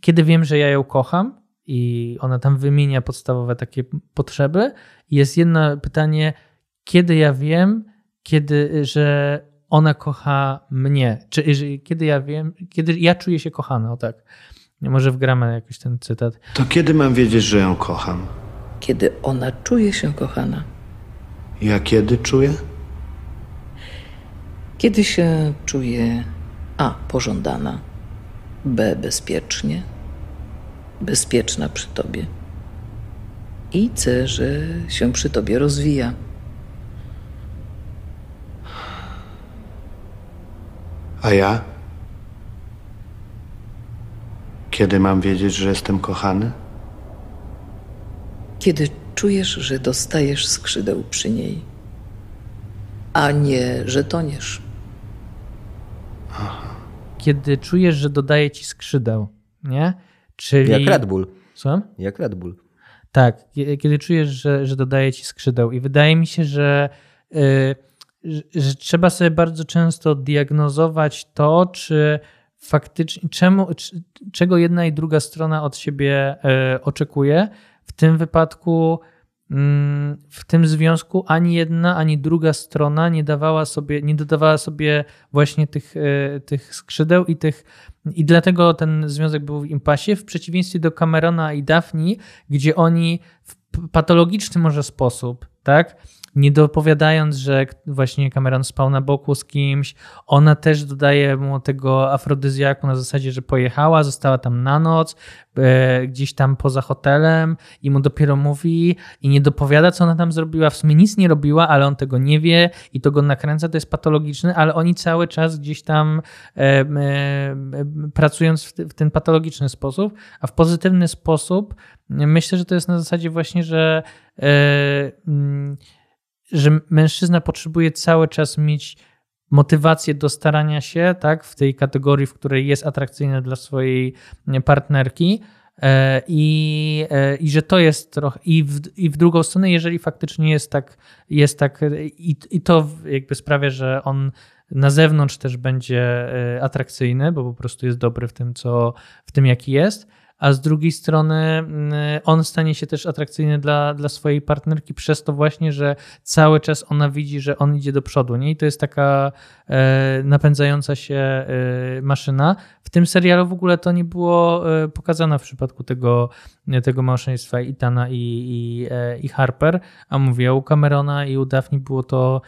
kiedy wiem, że ja ją kocham i ona tam wymienia podstawowe takie potrzeby. I jest jedno pytanie, kiedy ja wiem, kiedy, że ona kocha mnie, czy że, kiedy ja wiem, kiedy ja czuję się kochany, o tak. Może wgramy jakiś ten cytat. To kiedy mam wiedzieć, że ją kocham? kiedy ona czuje się kochana, Ja kiedy czuję? Kiedy się czuje A. pożądana, B. bezpiecznie, bezpieczna przy tobie i C. że się przy tobie rozwija. A ja? Kiedy mam wiedzieć, że jestem kochany? Kiedy czujesz, że dostajesz skrzydeł przy niej, a nie, że toniesz. Kiedy czujesz, że dodaje ci skrzydeł, nie? Czyli... Jak Red Bull. Słucham? Jak Red Bull. Tak, kie- kiedy czujesz, że, że dodaje ci skrzydeł. I wydaje mi się, że, y, że, trzeba sobie bardzo często diagnozować to, czy faktycznie, czemu, czy, czego jedna i druga strona od siebie y, oczekuje. W tym wypadku, w tym związku ani jedna, ani druga strona nie dawała sobie, nie dodawała sobie właśnie tych, y, tych skrzydeł i tych i dlatego ten związek był w impasie, w przeciwieństwie do Camerona i Daphne, gdzie oni w patologiczny może sposób, tak? Nie dopowiadając, że właśnie Cameron spał na boku z kimś, ona też dodaje mu tego afrodyzjaku na zasadzie, że pojechała, została tam na noc, e, gdzieś tam poza hotelem i mu dopiero mówi i nie dopowiada, co ona tam zrobiła. W sumie nic nie robiła, ale on tego nie wie i to go nakręca, to jest patologiczne, ale oni cały czas gdzieś tam e, e, pracując w, w ten patologiczny sposób, a w pozytywny sposób myślę, że to jest na zasadzie właśnie, że, e, że mężczyzna potrzebuje cały czas mieć motywację do starania się, tak, w tej kategorii, w której jest atrakcyjny dla swojej partnerki. E, I, e, I że to jest trochę. I w, I w drugą stronę, jeżeli faktycznie jest tak, jest tak i, i to jakby sprawia, że on na zewnątrz też będzie e, atrakcyjny, bo po prostu jest dobry w tym, co, w tym jaki jest, a z drugiej strony mm, on stanie się też atrakcyjny dla, dla swojej partnerki przez to właśnie, że cały czas ona widzi, że on idzie do przodu, nie? I to jest taka e, napędzająca się e, maszyna. W tym serialu w ogóle to nie było e, pokazane w przypadku tego, tego małżeństwa Itana i, i, i Harper, a mówię, u Camerona i u Daphne było to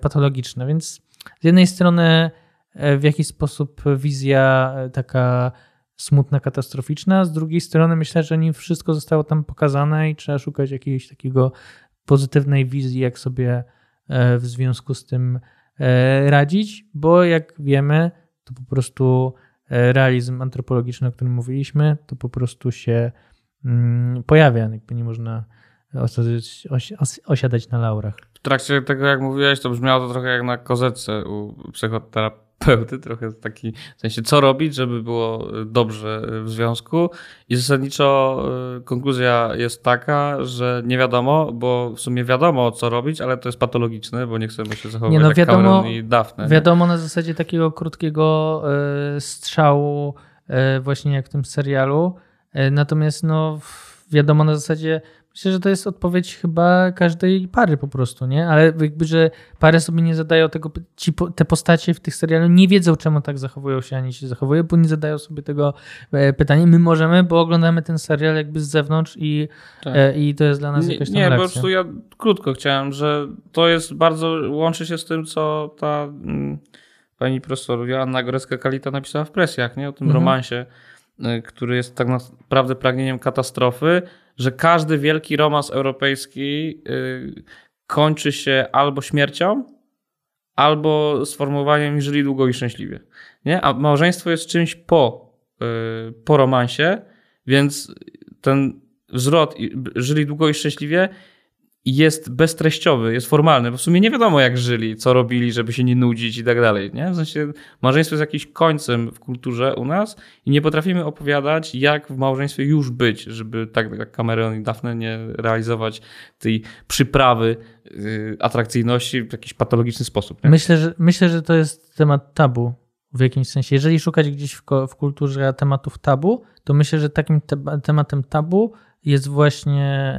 patologiczne, więc z jednej strony w jakiś sposób wizja taka smutna, katastroficzna, z drugiej strony myślę, że nie wszystko zostało tam pokazane i trzeba szukać jakiejś takiego pozytywnej wizji, jak sobie e, w związku z tym e, radzić, bo jak wiemy, to po prostu e, realizm antropologiczny, o którym mówiliśmy, to po prostu się mm, pojawia, jakby nie można osiadać, osi- osiadać na laurach. W trakcie tego, jak mówiłeś, to brzmiało to trochę jak na kozetce u psychoterapeuty, trochę taki, w sensie co robić, żeby było dobrze w związku i zasadniczo y, konkluzja jest taka, że nie wiadomo, bo w sumie wiadomo co robić, ale to jest patologiczne, bo nie chcemy się zachowywać Nie, no jak wiadomo- i Daphne. nie? Wiadomo na zasadzie takiego krótkiego e, strzału, e, właśnie jak w tym serialu. E, Natomiast no, wiadomo na zasadzie, myślę, że to jest odpowiedź chyba każdej pary po prostu, nie? Ale jakby, że pary sobie nie zadają tego, ci, po- te postacie w tych serialu nie wiedzą, czemu tak zachowują się, ani się zachowują, bo nie zadają sobie tego e, pytania. My możemy, bo oglądamy ten serial jakby z zewnątrz i, Tak. e, i to jest dla nas Nie, jakaś tam nie po reakcja. prostu ja krótko chciałem, że to jest bardzo, łączy się z tym, co ta mm, pani profesor Joanna Gorecka-Kalita napisała w presjach, nie? o tym Mhm. romansie, y, który jest tak naprawdę pragnieniem katastrofy, że każdy wielki romans europejski y, kończy się albo śmiercią, albo sformułowaniem żyli długo i szczęśliwie. Nie? A małżeństwo jest czymś po, y, po romansie, więc ten zwrot i- żyli długo i szczęśliwie jest beztreściowy, jest formalny, bo w sumie nie wiadomo jak żyli, co robili, żeby się nie nudzić i tak dalej. Nie? W sensie małżeństwo jest jakimś końcem w kulturze u nas i nie potrafimy opowiadać, jak w małżeństwie już być, żeby tak jak Cameron i Daphne nie realizować tej przyprawy yy, atrakcyjności w jakiś patologiczny sposób. Nie? Myślę że, myślę, że to jest temat tabu w jakimś sensie. Jeżeli szukać gdzieś w, w kulturze tematów tabu, to myślę, że takim te- tematem tabu jest właśnie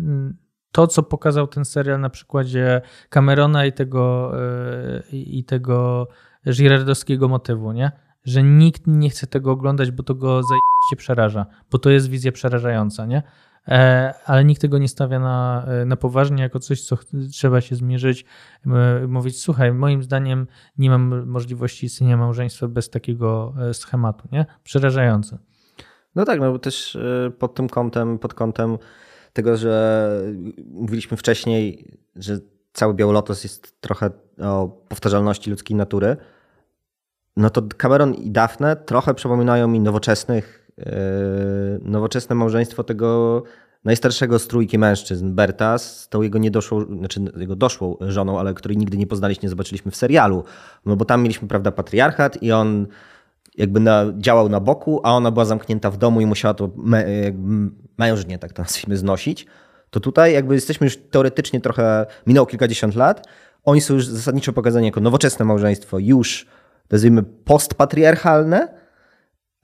m, to, co pokazał ten serial na przykładzie Camerona i tego, e, i tego girardowskiego motywu, nie? Że nikt nie chce tego oglądać, bo to go zajebiście przeraża, bo to jest wizja przerażająca, nie? E, ale nikt tego nie stawia na, e, na poważnie, jako coś, co trzeba się zmierzyć, mówić, słuchaj, moim zdaniem nie mam możliwości istnienia małżeństwa bez takiego schematu, nie? Przerażające. No tak, no bo też pod tym kątem, pod kątem tego, że mówiliśmy wcześniej, że cały Białolotos jest trochę o powtarzalności ludzkiej natury. no to Cameron i Daphne trochę przypominają mi nowoczesnych, yy, nowoczesne małżeństwo tego najstarszego z trójki mężczyzn, Berta, z tą jego niedoszłą, znaczy jego doszłą żoną, ale której nigdy nie poznaliśmy, nie zobaczyliśmy w serialu. No bo tam mieliśmy, prawda, patriarchat i on jakby na, działał na boku, a ona była zamknięta w domu i musiała to me, mężnie, tak to nazwijmy, znosić. To tutaj jakby jesteśmy już teoretycznie trochę, minęło kilkadziesiąt lat, oni są już zasadniczo pokazani jako nowoczesne małżeństwo, już nazwijmy postpatriarchalne,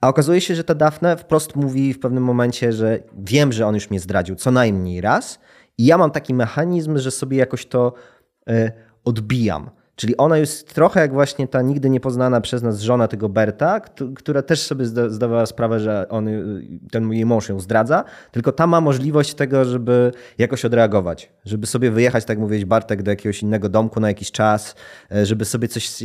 a okazuje się, że ta Dafne wprost mówi w pewnym momencie, że wiem, że on już mnie zdradził co najmniej raz i ja mam taki mechanizm, że sobie jakoś to y, odbijam. Czyli ona jest trochę jak właśnie ta nigdy niepoznana przez nas żona tego Berta, która też sobie zdawała sprawę, że on, ten jej mąż ją zdradza, tylko ta ma możliwość tego, żeby jakoś odreagować, żeby sobie wyjechać, tak mówić Bartek, do jakiegoś innego domku na jakiś czas, e, żeby sobie coś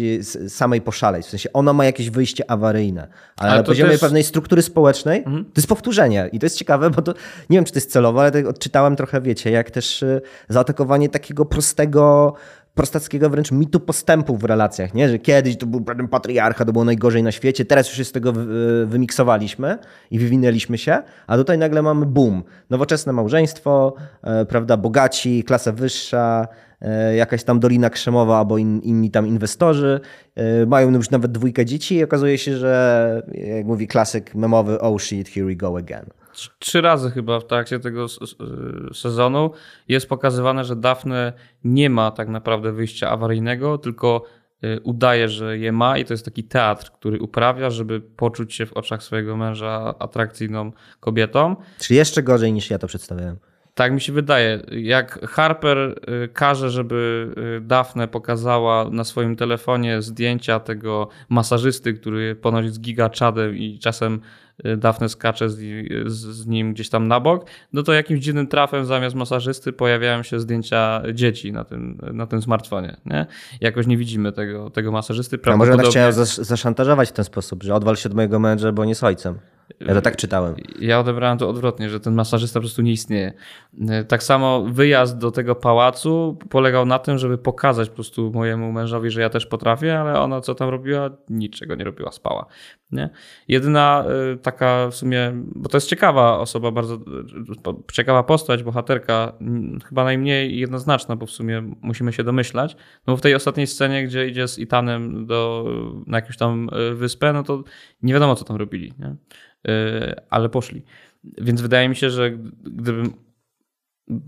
samej poszaleć. W sensie ona ma jakieś wyjście awaryjne, ale, ale na poziomie też... pewnej struktury społecznej mhm. to jest powtórzenie i to jest ciekawe, bo to nie wiem, czy to jest celowe, ale tak odczytałem trochę, wiecie, jak też e, zaatakowanie takiego prostego prostackiego wręcz mitu postępu w relacjach, nie? że kiedyś to był pewien patriarcha, to było najgorzej na świecie, teraz już się z tego wymiksowaliśmy i wywinęliśmy się, a tutaj nagle mamy boom, nowoczesne małżeństwo, e, prawda, bogaci, klasa wyższa, e, jakaś tam Dolina Krzemowa albo in, inni tam inwestorzy, e, mają już nawet dwójkę dzieci i okazuje się, że jak mówi klasyk memowy, oh shit, here we go again trzy razy chyba w trakcie tego sezonu jest pokazywane, że Daphne nie ma tak naprawdę wyjścia awaryjnego, tylko y, udaje, że je ma i to jest taki teatr, który uprawia, żeby poczuć się w oczach swojego męża atrakcyjną kobietą. Czy jeszcze gorzej niż ja to przedstawiałem? Tak mi się wydaje. Jak Harper y, każe, żeby y, Daphne pokazała na swoim telefonie zdjęcia tego masażysty, który ponoć z giga czadem i czasem Dafne skacze z, z, nim gdzieś tam na bok, no to jakimś dziwnym trafem zamiast masażysty pojawiają się zdjęcia dzieci na tym, na tym smartfonie. Nie? Jakoś nie widzimy tego, tego masażysty. A może ona chciała zaszantażować w ten sposób, że odwal się od mojego męża, bo nie z ojcem. Ja to tak czytałem. Ja odebrałem to odwrotnie, że ten masażysta po prostu nie istnieje. Tak samo wyjazd do tego pałacu polegał na tym, żeby pokazać po prostu mojemu mężowi, że ja też potrafię, ale ona co tam robiła? Niczego nie robiła, spała. Nie? Jedyna y, taka w sumie, bo to jest ciekawa osoba, bardzo ciekawa postać, bohaterka, chyba najmniej jednoznaczna, bo w sumie musimy się domyślać. No bo w tej ostatniej scenie, gdzie idzie z Itanem do, na jakąś tam wyspę, no to nie wiadomo, co tam robili. Nie? Y, ale poszli. Więc wydaje mi się, że gdybym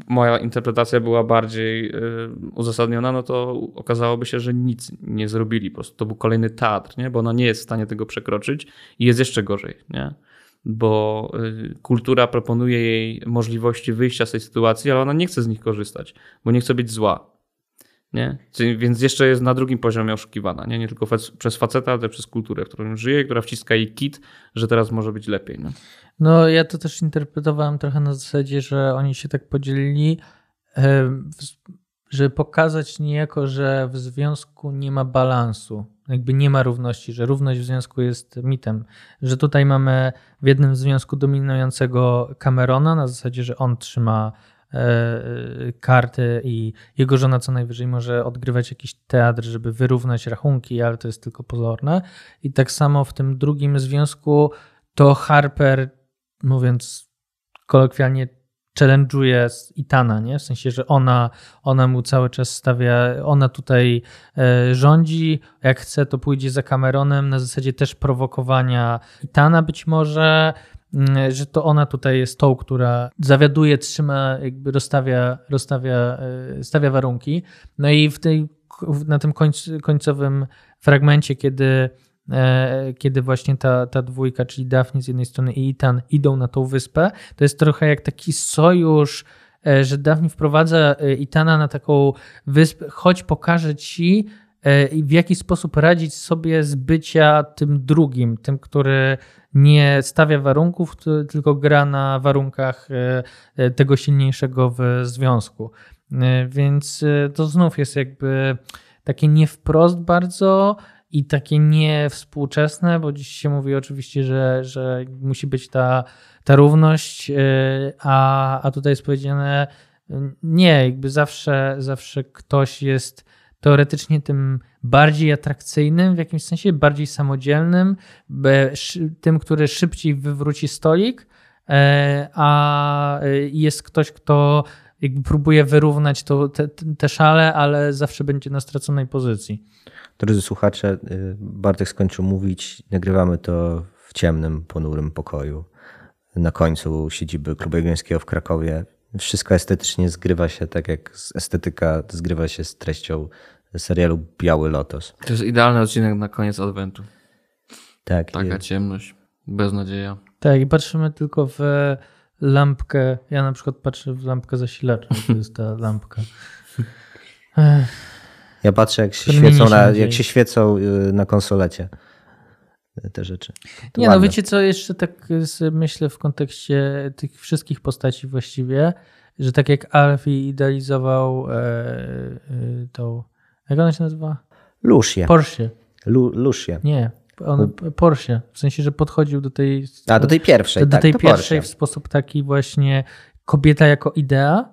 moja interpretacja była bardziej y, uzasadniona, no to okazałoby się, że nic nie zrobili. Po prostu to był kolejny teatr, nie? bo ona nie jest w stanie tego przekroczyć i jest jeszcze gorzej, nie? bo y, kultura proponuje jej możliwości wyjścia z tej sytuacji, ale ona nie chce z nich korzystać, bo nie chce być zła. Nie? Więc jeszcze jest na drugim poziomie oszukiwana. Nie, nie tylko przez faceta, ale przez kulturę, w którą żyje, która wciska jej kit, że teraz może być lepiej. Nie? No ja to też interpretowałem trochę na zasadzie, że oni się tak podzielili, żeby pokazać niejako, że w związku nie ma balansu, jakby nie ma równości, że równość w związku jest mitem, że tutaj mamy w jednym związku dominującego Camerona na zasadzie, że on trzyma karty i jego żona co najwyżej może odgrywać jakiś teatr, żeby wyrównać rachunki, ale to jest tylko pozorne. I tak samo w tym drugim związku to Harper, mówiąc kolokwialnie, challenge'uje Itana, nie? W sensie, że ona, ona mu cały czas stawia, ona tutaj e, rządzi, jak chce, to pójdzie za Cameronem, na zasadzie też prowokowania Itana być może, że to ona tutaj jest tą, która zawiaduje, trzyma, jakby rozstawia, rozstawia e, stawia warunki. No i w tej, na tym końc, końcowym fragmencie, kiedy, e, kiedy właśnie ta, ta dwójka, czyli Daphne z jednej strony i Ethan idą na tą wyspę, to jest trochę jak taki sojusz, e, że Daphne wprowadza Ethana na taką wyspę, choć pokażę ci, w jaki sposób radzić sobie z bycia tym drugim, tym, który nie stawia warunków, tylko gra na warunkach e, e, tego silniejszego w związku. E, więc to znów jest jakby takie nie wprost bardzo i takie niewspółczesne, bo dziś się mówi oczywiście, że, że musi być ta, ta równość, a, a tutaj jest powiedziane nie, jakby zawsze, zawsze ktoś jest teoretycznie tym bardziej atrakcyjnym, w jakimś sensie bardziej samodzielnym, tym, który szybciej wywróci stolik, e, a e, jest ktoś, kto jakby próbuje wyrównać to, te, te szale, ale zawsze będzie na straconej pozycji. Drodzy słuchacze, y, Bartek skończył mówić. Nagrywamy to w ciemnym, ponurym pokoju na końcu siedziby Klubu Jagiellońskiego w Krakowie. Wszystko estetycznie zgrywa się tak, jak estetyka zgrywa się z treścią serialu Biały Lotos. To jest idealny odcinek na koniec Adwentu. Tak, Taka i- ciemność, beznadzieja. Tak, i patrzymy tylko w lampkę. Ja na przykład patrzę w lampkę zasilacza. To jest ta lampka. Ja patrzę, jak się, świecą nie na, jak się świecą y, na konsolecie y, te rzeczy. To Nie no, ładne. wiecie co, jeszcze tak myślę w kontekście tych wszystkich postaci właściwie, że tak jak Alfie idealizował e, e, tą, jak ona się nazywa? Lucie. Porsche. Lu, Lucie. Nie, on, Porsche. W sensie, że podchodził do tej... A, do tej pierwszej, do, do tak, tej pierwszej Porsche. w sposób taki właśnie kobieta jako idea,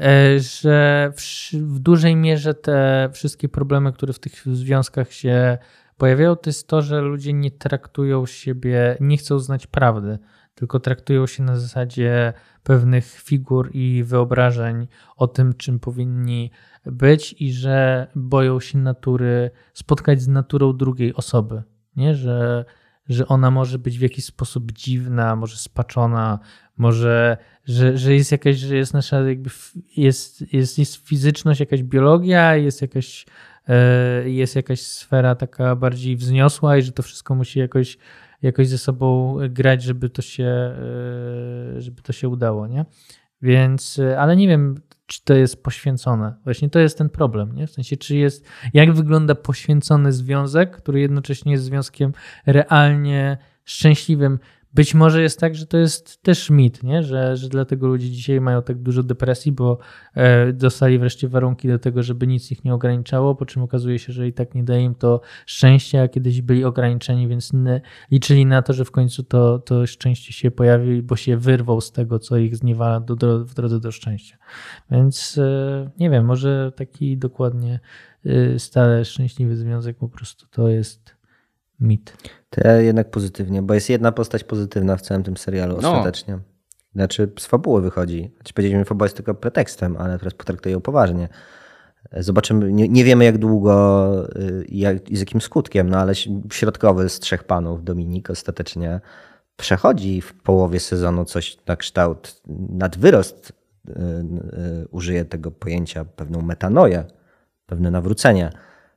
e, że w, w dużej mierze te wszystkie problemy, które w tych związkach się pojawiają, to jest to, że ludzie nie traktują siebie, nie chcą znać prawdy, tylko traktują się na zasadzie pewnych figur i wyobrażeń o tym, czym powinni być i że boją się natury, spotkać z naturą drugiej osoby, nie? Że, że ona może być w jakiś sposób dziwna, może spaczona, może, że, że jest jakaś, że jest nasza jakby, jest, jest, jest fizyczność, jakaś biologia, jest jakaś, jest jakaś sfera taka bardziej wzniosła i że to wszystko musi jakoś, jakoś ze sobą grać, żeby to się, e, żeby to się udało, nie? Więc, e, ale nie wiem, czy to jest poświęcone. Właśnie to jest ten problem, nie? W sensie, czy jest, jak wygląda poświęcony związek, który jednocześnie jest związkiem realnie szczęśliwym. Być może jest tak, że to jest też mit, nie? Że, że dlatego ludzie dzisiaj mają tak dużo depresji, bo e, dostali wreszcie warunki do tego, żeby nic ich nie ograniczało, po czym okazuje się, że i tak nie daje im to szczęścia, a kiedyś byli ograniczeni, więc liczyli na to, że w końcu to, to szczęście się pojawi, bo się wyrwał z tego, co ich zniewala do, do, w drodze do szczęścia. Więc e, nie wiem, może taki dokładnie e, stale szczęśliwy związek po prostu to jest mit. To ja jednak pozytywnie, bo jest jedna postać pozytywna w całym tym serialu No. ostatecznie. Znaczy z fabuły wychodzi. Znaczy powiedzieliśmy, fabuła jest tylko pretekstem, ale teraz potraktuję ją poważnie. Zobaczymy, nie, nie wiemy jak długo y, i jak, i z jakim skutkiem, no ale środkowy z trzech panów, Dominik, ostatecznie przechodzi w połowie sezonu coś na kształt, nadwyrost, y, y, użyje tego pojęcia, pewną metanoję, pewne nawrócenie.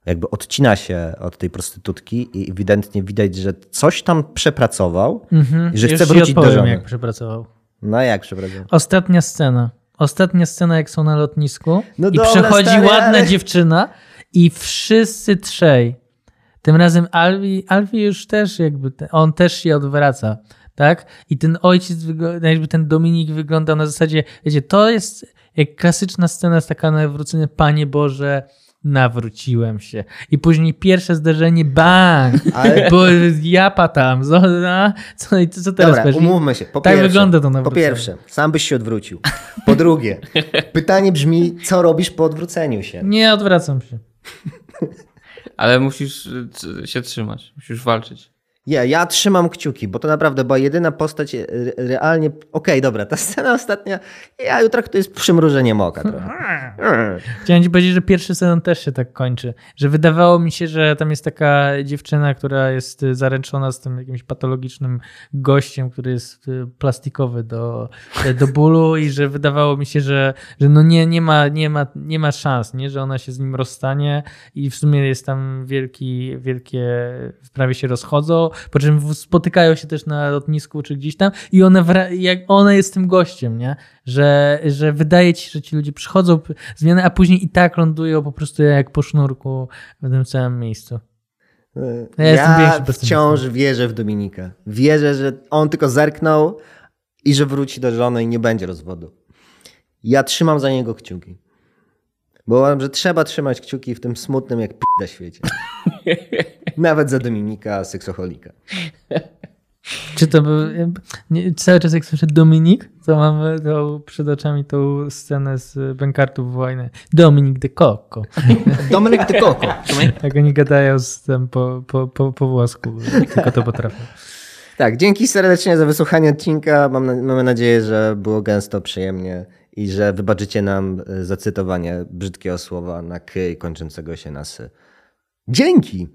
Jakby odcina się od tej prostytutki i ewidentnie widać, że coś tam przepracował Mhm. i że Już chce ci wrócić do żony. jak przepracował. No jak przepracował? Ostatnia scena. Ostatnia scena, jak są na lotnisku No i dobra, przechodzi stary, ładna ale- dziewczyna i wszyscy trzej. Tym razem Alwi, Alwi już też jakby, on też się odwraca, tak? I ten ojciec, wygo- jakby ten Dominik wygląda na zasadzie, wiecie, to jest jak klasyczna scena jest taka nawrócenie, Panie Boże, nawróciłem się. I później pierwsze zdarzenie, bang! Ale- Bo japa tam, co, co, i co teraz Dobra, powiesz? Umówmy się. Po tak pierwsze, wygląda to Po nawrócenie. pierwsze, sam byś się odwrócił. Po drugie, pytanie brzmi, co robisz po odwróceniu się? Nie odwracam się. Ale musisz c- się trzymać, musisz walczyć. Ja, ja trzymam kciuki, bo to naprawdę była jedyna postać e, realnie... Okej, dobra, ta scena ostatnia, ja ją traktuję z przymrużeniem oka trochę. Chciałem ci powiedzieć, że pierwszy sezon też się tak kończy. Że wydawało mi się, że tam jest taka dziewczyna, która jest y, zaręczona z tym jakimś patologicznym gościem, który jest y, plastikowy do, do bólu i że wydawało mi się, że, że no nie, nie, ma, nie, ma, nie ma szans, nie? że ona się z nim rozstanie i w sumie jest tam wielki, wielkie, prawie się rozchodzą, po czym spotykają się też na lotnisku czy gdzieś tam i ona, wra- jak ona jest tym gościem, nie? Że, że wydaje ci się, że ci ludzie przychodzą zmiany, a później i tak lądują po prostu jak po sznurku w tym samym miejscu. Ja Ja wciąż wierzę w Dominika. Wierzę, że on tylko zerknął i że wróci do żony i nie będzie rozwodu. Ja trzymam za niego kciuki. Bo uważam, że trzeba trzymać kciuki w tym smutnym jak p***a świecie. Nawet za Dominika, seksoholika. Czy to był, nie, cały czas jak słyszę Dominik, to mamy to przed oczami tą scenę z Bękartów Wojny. Dominik de Coco. Dominik de Coco. Jak oni gadają z tym po, po, po, po włosku, tylko to potrafią. Tak, dzięki serdecznie za wysłuchanie odcinka. Mam, mamy nadzieję, że było gęsto, przyjemnie i że wybaczycie nam e, zacytowanie brzydkiego słowa na k kończącego się na sy. Dzięki!